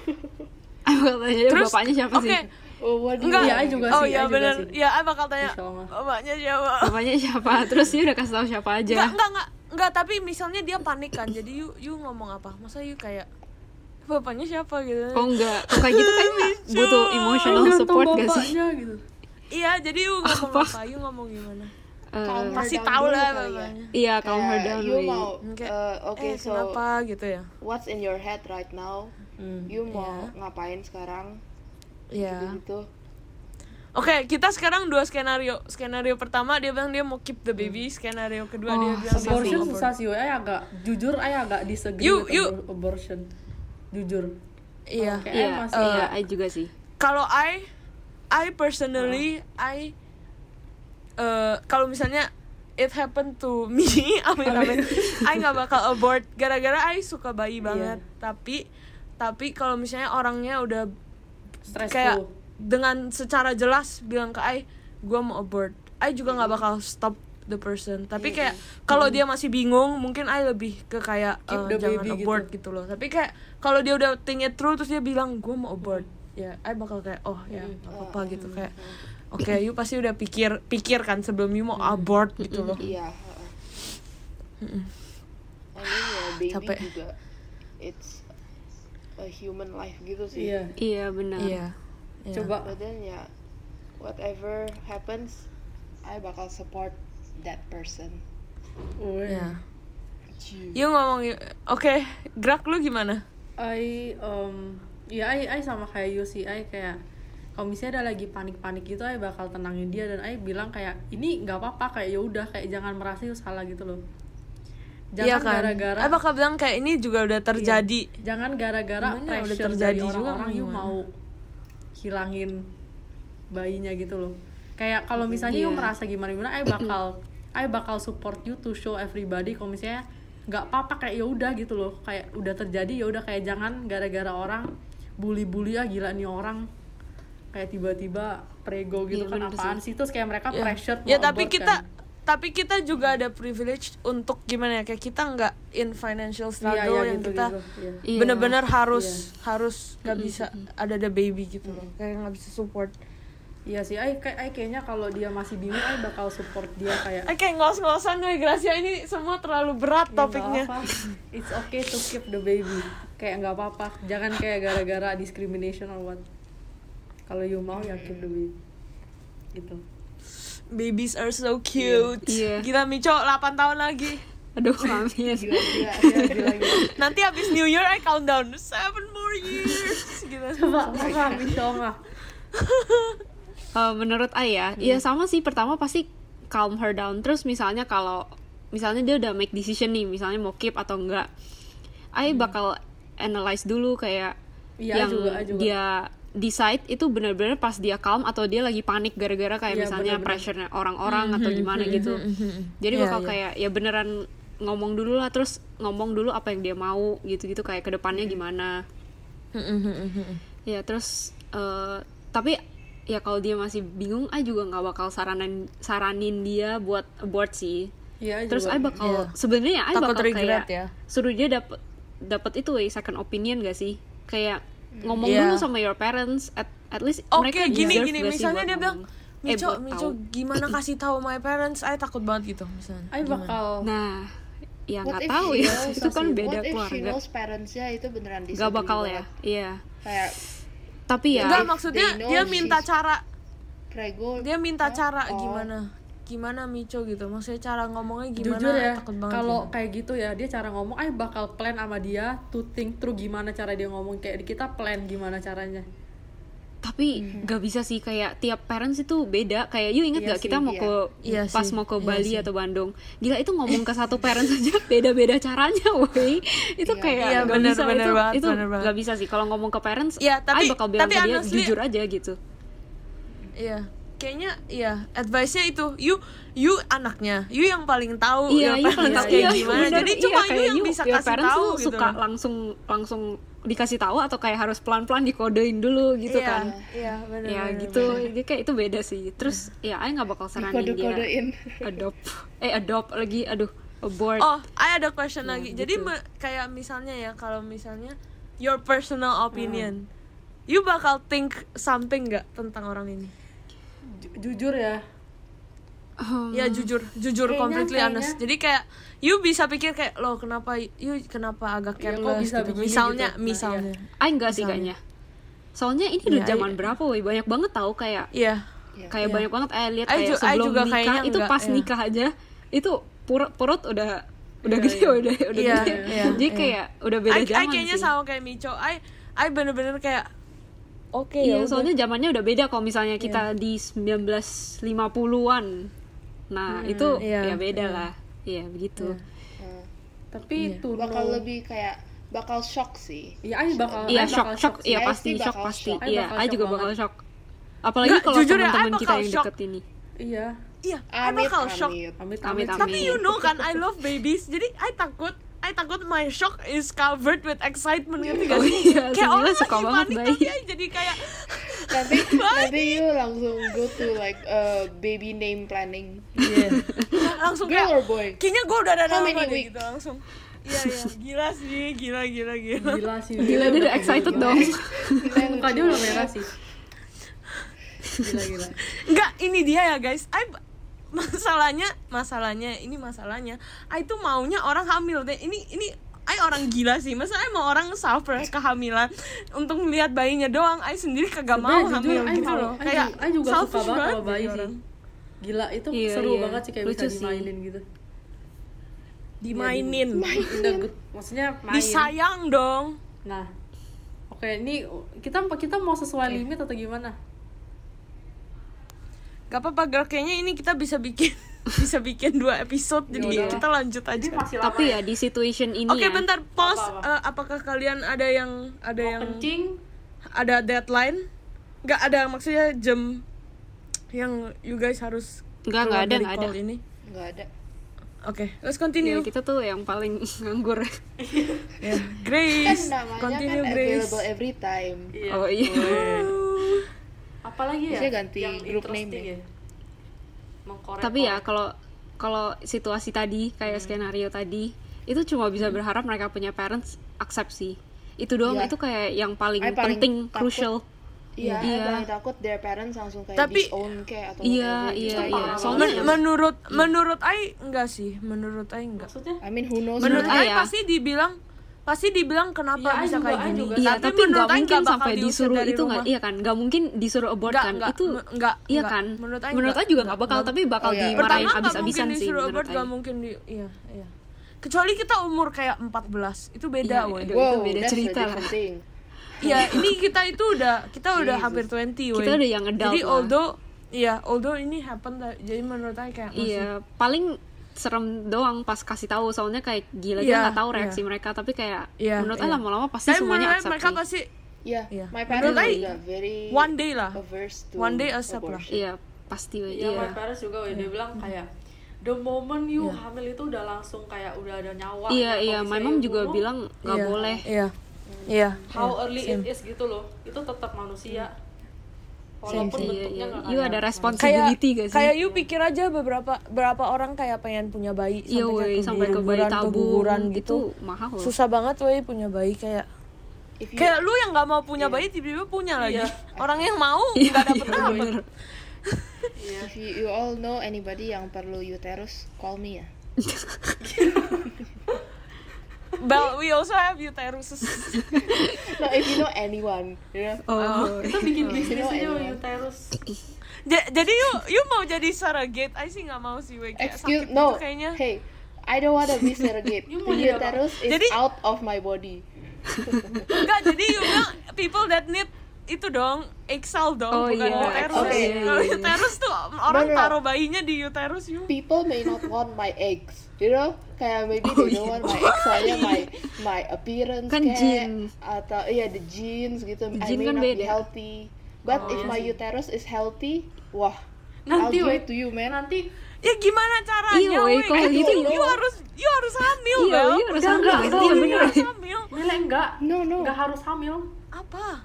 Aku tanya dia Terus bapaknya siapa Oke. sih? Oh, Enggak. Iya? I juga oh sih, iya I juga benar. sih. Iya, I bakal tanya. Bapaknya siapa? Bapaknya siapa? (laughs) Terus dia udah kasih tahu siapa aja. Enggak, enggak, enggak. Enggak, tapi misalnya dia panik kan. Jadi you you ngomong apa? Masa you kayak bapaknya siapa gitu. Oh enggak, Kok kayak gitu kan (laughs) butuh emotional Gantung support gak sih? bapaknya gitu Iya, jadi you ngomong apa? You ngomong gimana? Her Pasti tahu lah ya. bapaknya. iya, calm her down you mau, uh, oke eh, so kenapa gitu ya? what's in your head right now? Hmm. You mau ngapain sekarang? Iya. Gitu. Oke, kita sekarang dua skenario. Skenario pertama dia bilang dia mau keep the baby. Skenario kedua dia Oh, bilang dia susah abortion mau susah sih I agak jujur I agak disagree You- with you- abor- abortion jujur Iya. Iya, I masih iya, I juga sih. Kalau I, I personally, I, eh, kalau misalnya it happen to me, (laughs) amin amin, I nggak bakal abort gara-gara I suka bayi banget. Tapi, tapi kalau misalnya orangnya udah stressful kayak dengan secara jelas bilang ke I, gue mau abort, I juga nggak bakal stop the person. Tapi kayak kalau dia masih bingung, mungkin I lebih ke kayak the jangan baby abort gitu. loh. Tapi kayak kalau dia udah think it through terus dia bilang gue mau abort, ya I bakal kayak oh ya nggak apa-apa gitu kayak oke you pasti udah pikir pikir kan sebelum you mau abort gitu loh. Iya. ya baby Capek. juga it's a human life gitu sih. iya Iya, benar. Iya. Iya. coba But then ya whatever happens, I bakal support that person. oh, Iya. You ngomong oke, gerak lu gimana? I um ya I, I sama kayak you sih I kayak kalau misalnya ada lagi panik-panik gitu I bakal tenangin dia dan I bilang kayak ini nggak apa-apa kayak ya udah kayak jangan merasa you salah gitu loh Iya jangan kan? gara-gara I bakal bilang kayak ini juga udah terjadi. jangan gara-gara Gimana, udah pressure terjadi dari juga orang-orang you gimana? mau hilangin bayinya gitu loh kayak kalau misalnya you Iya. merasa gimana gimana I bakal I bakal support you to show everybody kalau misalnya nggak apa-apa kayak ya udah gitu loh kayak udah terjadi ya udah kayak jangan gara-gara orang bully-bully ah gila nih orang kayak tiba-tiba prego gitu Iya, kan apaan sih terus kayak mereka Ya. pressure ya mau tapi abort kita kan. Tapi kita juga ada privilege untuk gimana ya kayak kita nggak in financial Iya, struggle iya, yang gitu, kita gitu, iya. Iya. bener-bener harus harus nggak bisa ada the baby gitu loh kayak nggak bisa support Iya sih, I, kayak kayaknya kalau dia masih bingung, I bakal support dia kayak Eh kayak ngos-ngosan gue Gracia ini semua terlalu berat "Ya, topiknya apa, It's okay to keep the baby. Kayak nggak apa-apa. Jangan kayak gara-gara discrimination or what. Kalau you mau ya keep the baby. Gitu. Babies are so cute Iya. Gila Mico 8 tahun lagi Aduh, amin. gila gila Gila, gila, gila. Nanti abis New Year I countdown 7 more years gitu Coba, coba, Michonga. (laughs) Eh, menurut Ayah, ya sama sih pertama pasti calm her down. Terus misalnya kalau misalnya dia udah make decision nih, misalnya mau keep atau enggak, Ayah bakal analyze dulu kayak Iya, yang juga, juga. dia decide itu benar-benar pas dia calm atau dia lagi panik gara-gara kayak Iya, misalnya benar-benar. pressure orang-orang atau gimana gitu. Jadi Iya, bakal iya. kayak ya beneran ngomong dulu lah terus ngomong dulu apa yang dia mau gitu-gitu kayak ke depannya gimana. ya terus eh, tapi ya kalau dia masih bingung I juga nggak bakal saranin saranin dia buat abort sih Iya, I terus juga. I bakal Iya. sebenarnya I Takut bakal regret kayak ya. suruh dia dapat dapat itu eh, second opinion gak sih kayak ngomong Iya. dulu sama your parents at at least Oke mereka gini gini. gak misalnya dia bilang ngomong? Eh, Mico Mico tahu." gimana (laughs) kasih tahu my parents? I takut banget gitu misalnya. I bakal. Nah ya What nggak if tahu ya. knows- (laughs) itu kan beda what if she keluarga. knows parents-nya itu beneran nggak disagree bakal ya iya. Kayak tapi ya Enggak if maksudnya dia minta she's- cara. prego dia minta cara Oh. gimana gimana Mico gitu? Maksudnya cara ngomongnya gimana? Jujur ya takut banget kalau gitu. kayak gitu ya dia cara ngomong I bakal plan sama dia to think through gimana cara dia ngomong. Kayak kita plan gimana caranya. Tapi nggak bisa sih kayak tiap parents itu beda. Kayak you inget Iya gak kita sih, mau iya. ke Iya pas sih, mau ke iya Bali sih. atau Bandung? Gila itu ngomong ke satu parents aja (laughs) beda-beda caranya woi. Itu Iya. kayak Iya, nggak bener, bisa bener itu banget, itu bener banget. nggak bisa sih. Kalau ngomong ke parents Iya, tapi- bakal bilang tapi ke dia honestly- jujur aja gitu. Iya, kayaknya iya advice-nya itu you you anaknya, you yang paling tahu iya iya parents iya, kayak iya, gimana. bener. Jadi Iya, cuma you yang bisa your kasih tahu gitu. suka langsung langsung dikasih tahu atau kayak harus pelan-pelan dikodein dulu gitu iya, kan Iya, benar. ya gitu jadi kayak itu beda sih terus ya I nggak bakal saranin dia kode-kodein adopt eh adopt lagi aduh abort Oh, I ada question Ya, lagi. gitu. Jadi kayak misalnya ya kalau misalnya your personal Hmm. opinion, you bakal think something nggak tentang orang ini? Ju- jujur ya Hmm. Ya jujur, jujur Kayaknya- completely kayaknya- honest. Jadi kayak you bisa pikir kayak lo kenapa you kenapa agak Iya, kok careless bisa gitu. Misalnya, gitu. Nah, misalnya. Ah enggak sih Misalnya. kayaknya. Soalnya ini udah Iya, zaman iya. berapa woi banyak banget tahu kayak Iya. Iya. kayak Iya. banyak banget eh lihat I kayak ju- I sebelum juga nikah kayaknya itu enggak, pas iya. nikah aja itu purut purut udah udah Iya, gede iya. udah udah Iya, gede. iya, Jadi iya. kayak udah beda I, I zaman kayaknya sih. sama kayak Mico. I I bener-bener kayak oke Iya, ya soalnya zamannya udah beda kalau misalnya kita di 1950-an. Nah, itu iya, ya beda iya. lah. Iya, begitu. Hmm. tapi tuh bakal lebih kayak bakal shock sih Iya, I bakal Iya, shock bakal shock iya pasti shock pasti. Iya, I juga bakal shock. Apalagi Nggak, kalau jujur ya, teman-teman kita yang shock. deket ini. Iya. Iya, I amit bakal shock. amit Amit Amit, amit. Tapi you know kan I love babies. Jadi I takut I takut my shock is covered with excitement ngerti gak Oh iya, kayak orang suka lagi banget panik tapi I jadi kayak (laughs) nanti (laughs) nanti you langsung go to like uh, baby name planning (laughs) langsung girl kayak or boy kayaknya gue udah ada nama deh gitu langsung. Iya iya, gila sih, gila gila gila. Gila sih. Gila dia udah excited dong. Muka dia udah merah sih. Gila gila. Enggak, ini dia ya guys. I masalahnya, masalahnya ini masalahnya. I tuh maunya orang hamil deh. Ini ini I orang gila sih. Masa I mau orang suffer kehamilan untuk melihat bayinya doang. I sendiri kagak mau Sebenarnya jujur, hamil I gitu loh. Kayak I juga suka banget sama bayi sih. orang. Gila itu Iya, seru iya. banget sih kayak Lucu bisa sih. dimainin gitu. Dimainin, In the good- maksudnya main. disayang dong. Nah, oke ini kita kita mau sesuai limit atau gimana? Gak apa-apa, girl. Kayaknya ini kita bisa bikin (laughs) bisa bikin dua episode. Jadi Yaudah. kita lanjut aja. Tapi ya di situation ini Oke, ya. bentar pause. Apa-apa? Eh, apakah kalian ada yang ada Mau yang kencing? ada deadline? Nggak ada maksudnya jam yang you guys harus Enggak, enggak keluar ada, dari enggak ada. call ini. nggak ada Oke, let's Ya, continue. kita tuh yang paling (laughs) nganggur. Ya, kan Grace, namanya continue kan Grace. available every time Iya. Oh iya. Apalagi ya? Ganti yang group name ya. ya. Mengkorek Tapi ya kalau kalau situasi tadi kayak skenario tadi itu cuma bisa berharap mereka punya parents accept sih. Itu doang Iya. itu kayak yang paling, I paling penting takut. crucial. Iya, Iya. I paling takut their parents langsung kayak Tapi- disown kayak atau Iya, whatever iya, gitu. iya. parah Soalnya Men- menurut menurut Ai enggak sih, menurut Ai enggak. maksudnya I mean who knows Menurut Ai ya. pasti dibilang pasti dibilang kenapa Ai bisa kayak gini. juga. Iya, tapi nggak menurut mungkin bakal sampai disuruh itu nggak, iya kan? Nggak mungkin disuruh abort Nggak, kan? nggak, itu nggak, iya nggak. kan? Menurut Ai menurut nggak, Ai juga nggak, bakal, nggak. tapi bakal Oh, iya. dimarahin abis-abisan sih disuruh menurut abort, nggak mungkin di iya, iya. Kecuali kita umur kayak 14, itu beda, Iya, woy. itu beda cerita lah. Iya, ini kita itu udah kita udah hampir 20, woy. Kita udah yang adult Jadi although iya, although ini happen jadi menurut Ai kayak masih Iya, paling serem doang pas kasih tahu soalnya kayak gila Iya, dia nggak tahu iya. reaksi mereka tapi kayak Iya, menurut iya. Ai lama-lama pasti Tapi semuanya accept mereka sih. pasti Iya, Iya. my parents I, juga very one day lah. One day accept lah. Iya, pasti Iya, iya. my parents juga woy, dia bilang kayak the moment you hamil itu udah langsung kayak udah ada nyawa. Iya, Kalau iya, bisa my mom you juga bunuh, bilang nggak Iya, boleh. Iya. Iya. how iya, early same. it is gitu loh. Itu tetap manusia. Walaupun Iya, bentuknya iya. nggak You ada responsibility kayak gak sih? kayak you pikir aja beberapa berapa orang kayak pengen punya bayi Iya, sampai sampai ke bayi tabung gitu gitu mahal loh. susah banget woi punya bayi kayak If you, kayak lu yang nggak mau punya bayi tiba-tiba punya lagi Iya. orang yang mau (laughs) Iya, nggak dapet iya, dapet bener. if you, you all know anybody yang perlu uterus, call me ya. (laughs) But we also have uterus No, (laughs) if you know anyone, you know. Oh, Kita bikin bisnis know aja uterus. Ja- jadi you you mau jadi surrogate I sih nggak mau sih kayak Excuse sakit no. gitu kayaknya Hey, I don't wanna be surrogate. (laughs) You uterus is Jadi- out of my body. (laughs) Enggak, jadi you bilang people that need itu dong cell dong Oh, bukan iya, uterus kalau iya. uterus tuh orang No, no, no. taruh bayinya di uterus you People may not want my eggs, you know. Kayak maybe they don't want my eggs soalnya my my appearance Kan kayak genes. atau iya the genes gitu. I Gene may kan not be beda. healthy. But Oh, if iya my sih. uterus is healthy, wah, Nanti I'll give it to you, man. nanti ya gimana caranya Iya, kalau Kayak gitu- you, you harus you harus hamil Iya, Bel. iya, harus Udah, hamil. nggak, Iya, you bener. harus hamil enggak. No, no. Enggak harus hamil. apa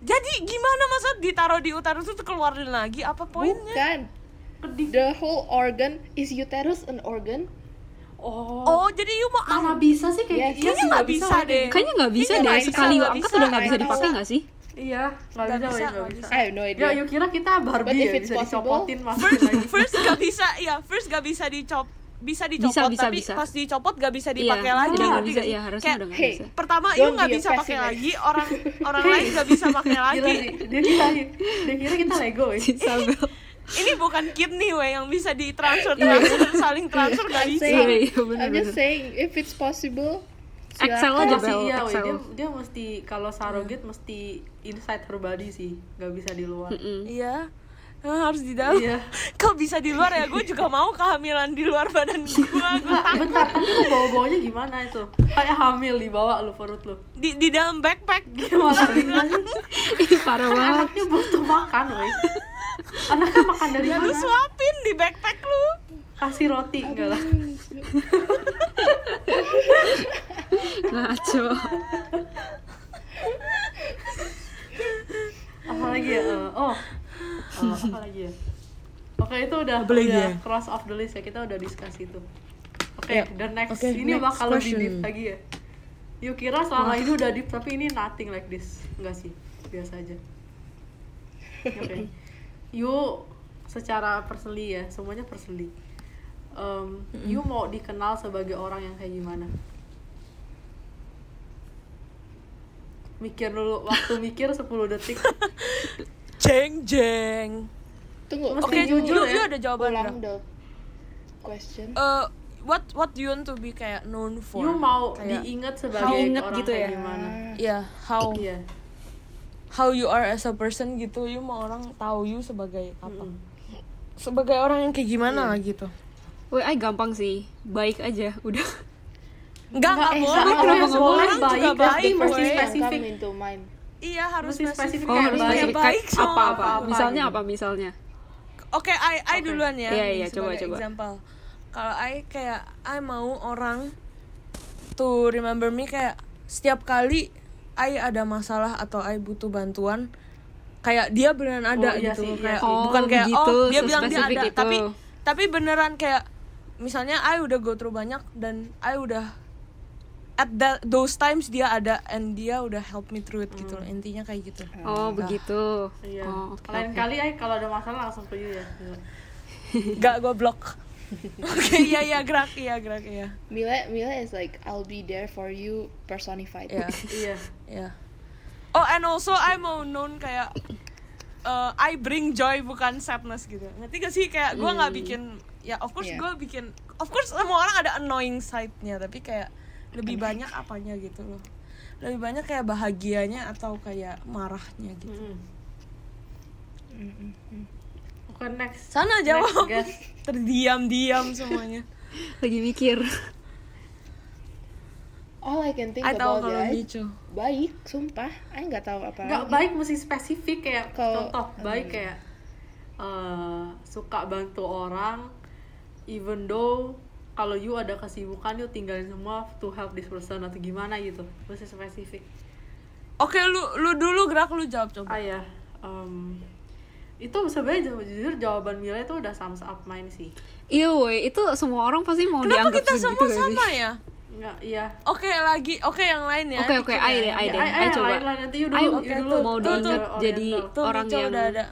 jadi gimana masa ditaruh di uterus itu keluarin lagi apa poinnya Bukan. The whole organ is uterus an organ? Oh. oh jadi you mau Mana bisa sih kayak Yes. gitu? Kayaknya nggak bisa woy. deh. Kayaknya nggak bisa Kayaknya deh nggak bisa, sekali nggak angkat bisa, udah nggak nggak bisa dipakai nggak sih? Iya, nggak Nggak bisa, bisa, nggak nggak bisa. I have no idea. Ya, yuk kira kita Barbie ya bisa possible- dicopotin masuk first lagi. (laughs) first gak bisa ya first gak bisa dicop bisa dicopot bisa, tapi bisa. pas dicopot gak bisa Iya, dipakai lagi udah nggak bisa, gak sih? iya, harusnya Kayak, udah nggak hey, bisa. pertama Don't you nggak a bisa pakai lagi orang orang lain gak bisa pakai (laughs) lagi Gila dia kira kita Lego ya. (laughs) Ini bukan kidney we yang bisa ditransfer transfer saling transfer gak bisa saying, Iya, iya, bener, I'm just saying if it's possible, Excel aja Masih Bel, iya. Excel. dia dia mesti kalau surrogate mesti inside her body sih, nggak bisa di luar. Iya Ah, harus di dalam Iya. (laughs) kalau bisa di luar ya gue juga mau kehamilan di luar badan gue gue bentar, tapi lu bawa-bawanya gimana itu? Kayak hamil dibawa lu perut lu. di di dalam backpack Gimana? (laughs) Ih, parah banget. Anaknya butuh makan, woi. Anaknya makan dari ya lu mana? suapin di backpack lu Kasih roti enggak lah. Ngaco. Apa lagi ya? Eh, oh. Oh, apa lagi ya? Oke, itu udah lagi udah ya? cross off the list ya. Kita udah discuss itu. Oke, Ya. dan next Oke, ini next bakal lebih deep lagi ya. Yuk kira selama ini udah deep tapi ini nothing like this. Enggak sih, biasa aja. Oke. Yuk secara personally ya, semuanya personally. Em, you mau dikenal sebagai orang yang kayak gimana? Mikir dulu, waktu mikir (laughs) 10 detik. jeng jeng Tunggu, Mesti Oke, jujur you, ya. you ada jawaban ulang the question. Eh, what what do you want to be kayak known for? You mau Kayak, diingat sebagai Diingat orang gitu kayak ya? gimana? ya how Iya. How you are as a person gitu. You mau orang tahu you sebagai apa? Mm-mm. Sebagai orang yang kayak gimana lah gitu. Woi, ay gampang sih. Baik aja, (laughs) udah. Enggak enggak eh, boleh. orang orang, boleh juga baik, baik, first woy. mesti spesifik. come into mind. Iya harus Mesti spesifik. kayak misalnya baik. baik sama apa apa? apa Misalnya apa misalnya? oke I I duluan ya Iya, iya, coba, coba. example kalau I kayak I mau orang to remember me kayak setiap kali I ada masalah atau I butuh bantuan kayak dia beneran ada Oh, iya gitu sih, iya kayak. Oh, bukan kayak begitu, oh dia bilang dia ada itu. tapi tapi beneran kayak misalnya I udah go through banyak dan I udah at that those times dia ada and dia udah help me through it gitu loh intinya kayak gitu Oh, begitu. Iya. Oh, oke, Lain kali ay kalau ada masalah langsung ke you ya. gak gue blok oke iya iya gerak iya gerak iya Mila Mila is like I'll be there for you personified. iya Iya. Ya. Oh, and also I mau known kayak uh, I bring joy bukan sadness gitu. Ngerti gak sih kayak gue nggak bikin ya of course Iya. gue bikin of course semua orang ada annoying side-nya tapi kayak lebih banyak apanya gitu loh. Lebih banyak kayak bahagianya atau kayak marahnya gitu. Mm-mm. Oke next. Sana jawab. (laughs) Terdiam-diam semuanya. Lagi mikir. All I can think I tahu about kalau guys gitu. baik, sumpah. I nggak tahu apa Nggak baik mesti spesifik kayak Kalau- contoh baik kayak eh, suka bantu orang even though kalau you ada kesibukan you tinggalin semua to help this person atau gimana gitu mesti spesifik Oke, lu lu dulu gerak lu jawab coba. ah ya em, itu sebenarnya jujur, jujur jawaban Mila itu udah sums up mine sih Iya, woi, itu semua orang pasti mau Kenapa dianggap kita semua sih? sama ya? nggak iya Oke lagi, oke yang lain ya. Oke, oke, ya. deh, ai Ya, deh. ai coba. lain lah, nanti you Ai dulu, Oke, you dulu tuh, mau tuh, diingat tuh, jadi. Tuh, orang Mico yang udah ada.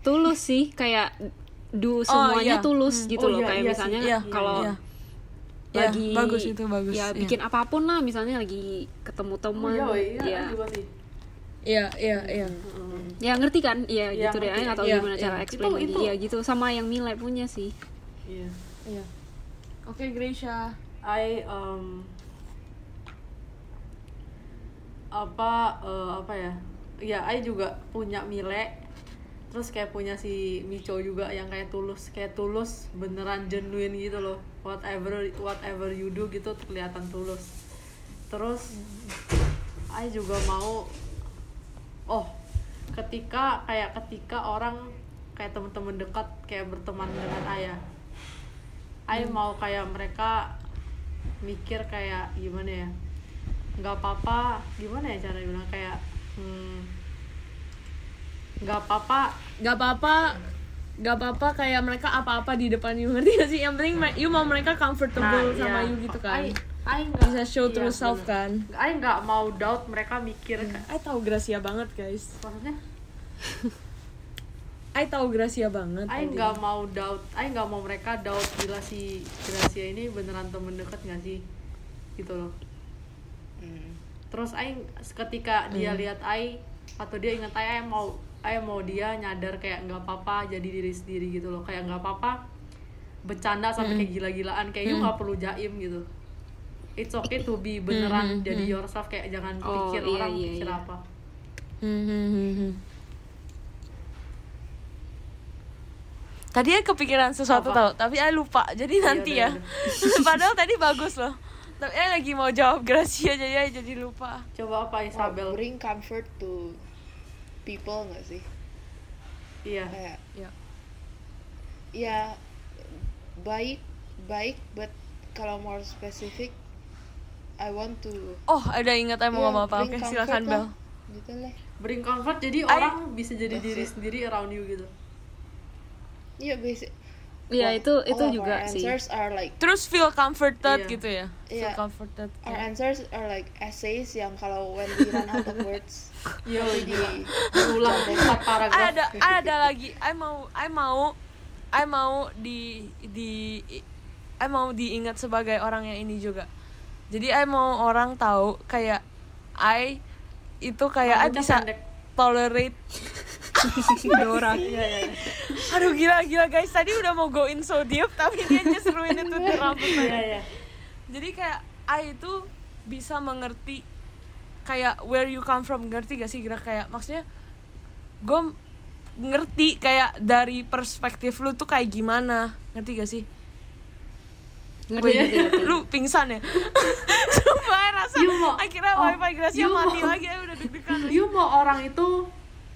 tulus sih, kayak do semuanya iya. tulus gitu Oh, loh. iya, kayak iya misalnya sih. Iya, kalau iya. Iya, lagi bagus itu, bagus. Ya, Iya. bikin apa pun lah, misalnya lagi ketemu Oh, teman. iya, woi, iya, ya. juga sih Iya, iya, iya. Ya ngerti kan? Iya Iya, gitu deh. nggak tahu Iya, gimana iya. cara explain Itu- lagi. itu- Iya gitu sama yang Mila punya sih. iya Iya. Oke, Gracia. I um, apa eh, apa ya ya I juga punya Mile terus kayak punya si Mico juga yang kayak tulus kayak tulus beneran genuine gitu loh whatever whatever you do gitu kelihatan tulus terus I juga mau oh ketika kayak ketika orang kayak teman-teman dekat kayak berteman dengan ayah I mau kayak mereka mikir kayak gimana ya nggak apa-apa gimana ya cara bilang kayak hmm, nggak apa-apa Gak apa-apa. Gak apa-apa kayak mereka apa-apa di depan you ngerti gak sih? Yang penting you mau mereka comfortable sama iya. you gitu kan. I, I nggak- Bisa show iya, true self kan. I nggak mau doubt mereka mikir kayak- I tahu Gracia banget guys. maksudnya (laughs) I tahu Gracia banget. Tadi. nggak mau doubt I nggak mau mereka doubt bila si Gracia ini beneran temen deket nggak sih gitu loh Hmm. terus I ketika dia Hmm. lihat I atau dia ingat I, I mau I mau dia nyadar kayak nggak apa-apa jadi diri sendiri gitu loh kayak nggak apa-apa bercanda sampai kayak gila-gilaan kayak you nggak perlu jaim gitu it's okay to be beneran jadi yourself kayak jangan Oh, pikir iya, orang iya, pikir iya. apa Hmm, hmm, hmm, hmm. Tadi I kepikiran sesuatu Apa? tau, tapi I lupa. Jadi nanti udah, ya. (laughs) Padahal tadi bagus loh. Tapi I lagi mau jawab Gracia jadi I jadi lupa. coba apa Mau Isabel bring comfort to people nggak sih? iya Kayak Ya. ya baik baik, but kalau more specific, I want to Oh, ada ingat mau ya, ngomong apa? Oke, comfort silakan lah. Bel. Gitu lah. bring comfort jadi I- orang bisa jadi diri sendiri around you gitu Iya basic. Iya Well, itu itu juga our sih. answers are like Terus feel comforted Iya. gitu ya. Feel Iya. comforted. our answers are like essays yang kalau when we run out of words (laughs) Yo, di diulang (laughs) empat paragraf ada ada lagi. I mau I mau I mau di di I mau diingat sebagai orang yang ini juga. Jadi I mau orang tahu kayak I itu kayak I Rambutnya bisa pendek. tolerate Dora. (laughs) Iya. Aduh gila gila guys tadi udah mau go in so deep tapi dia just ruin itu di rambut Iya, saya. Jadi kayak I itu bisa mengerti kayak where you come from ngerti gak sih gerak kayak maksudnya gue ngerti kayak dari perspektif lu tuh kayak gimana ngerti gak sih? Ngerti, ngerti. lu pingsan ya? (laughs) Sumpah rasa You mau- akhirnya oh, wifi Gracia mati mau- lagi udah deg-degan you mau orang itu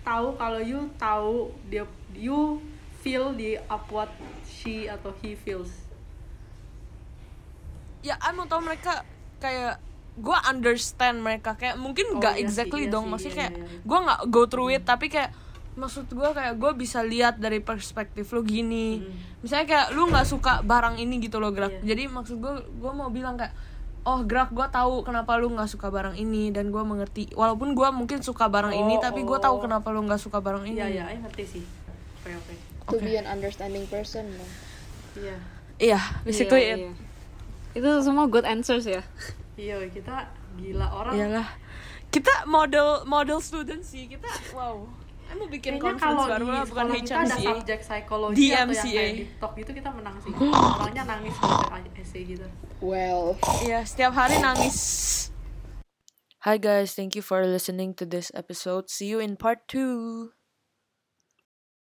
tahu kalau you tahu dia you feel di up what she atau he feels ya I mau tahu mereka kayak gue understand mereka kayak mungkin Oh, nggak iya sih, exactly iya dong sih, maksudnya iya, kayak iya, iya. gue nggak go through it tapi kayak maksud gue kayak gue bisa lihat dari perspektif lo gini. Misalnya kayak lu nggak suka barang ini gitu loh gerak. Hmm. Iya. jadi maksud gue gue mau bilang kayak oh gerak gue tahu kenapa lu nggak suka barang ini dan gue mengerti. Walaupun gue mungkin suka barang ini Oh, tapi gue tahu oh. kenapa lu nggak suka barang ini. Iya iya I ngerti sih. Oke oke. To be an understanding person dong. iya. Iya basically Iya, it. iya. itu semua good answers ya? Iya kita gila orang. Iyalah. Kita model model student sih. Kita wow I mau bikin Kayaknya conference kalau baru di lah bukan sekolah kita ada HMCA subjek psikologi Di atau yang MCA. kayak di talk gitu kita menang sih orangnya nangis baca essay gitu Well, Iya, setiap hari nangis. Hi guys, thank you for listening to this episode. See you in part 2.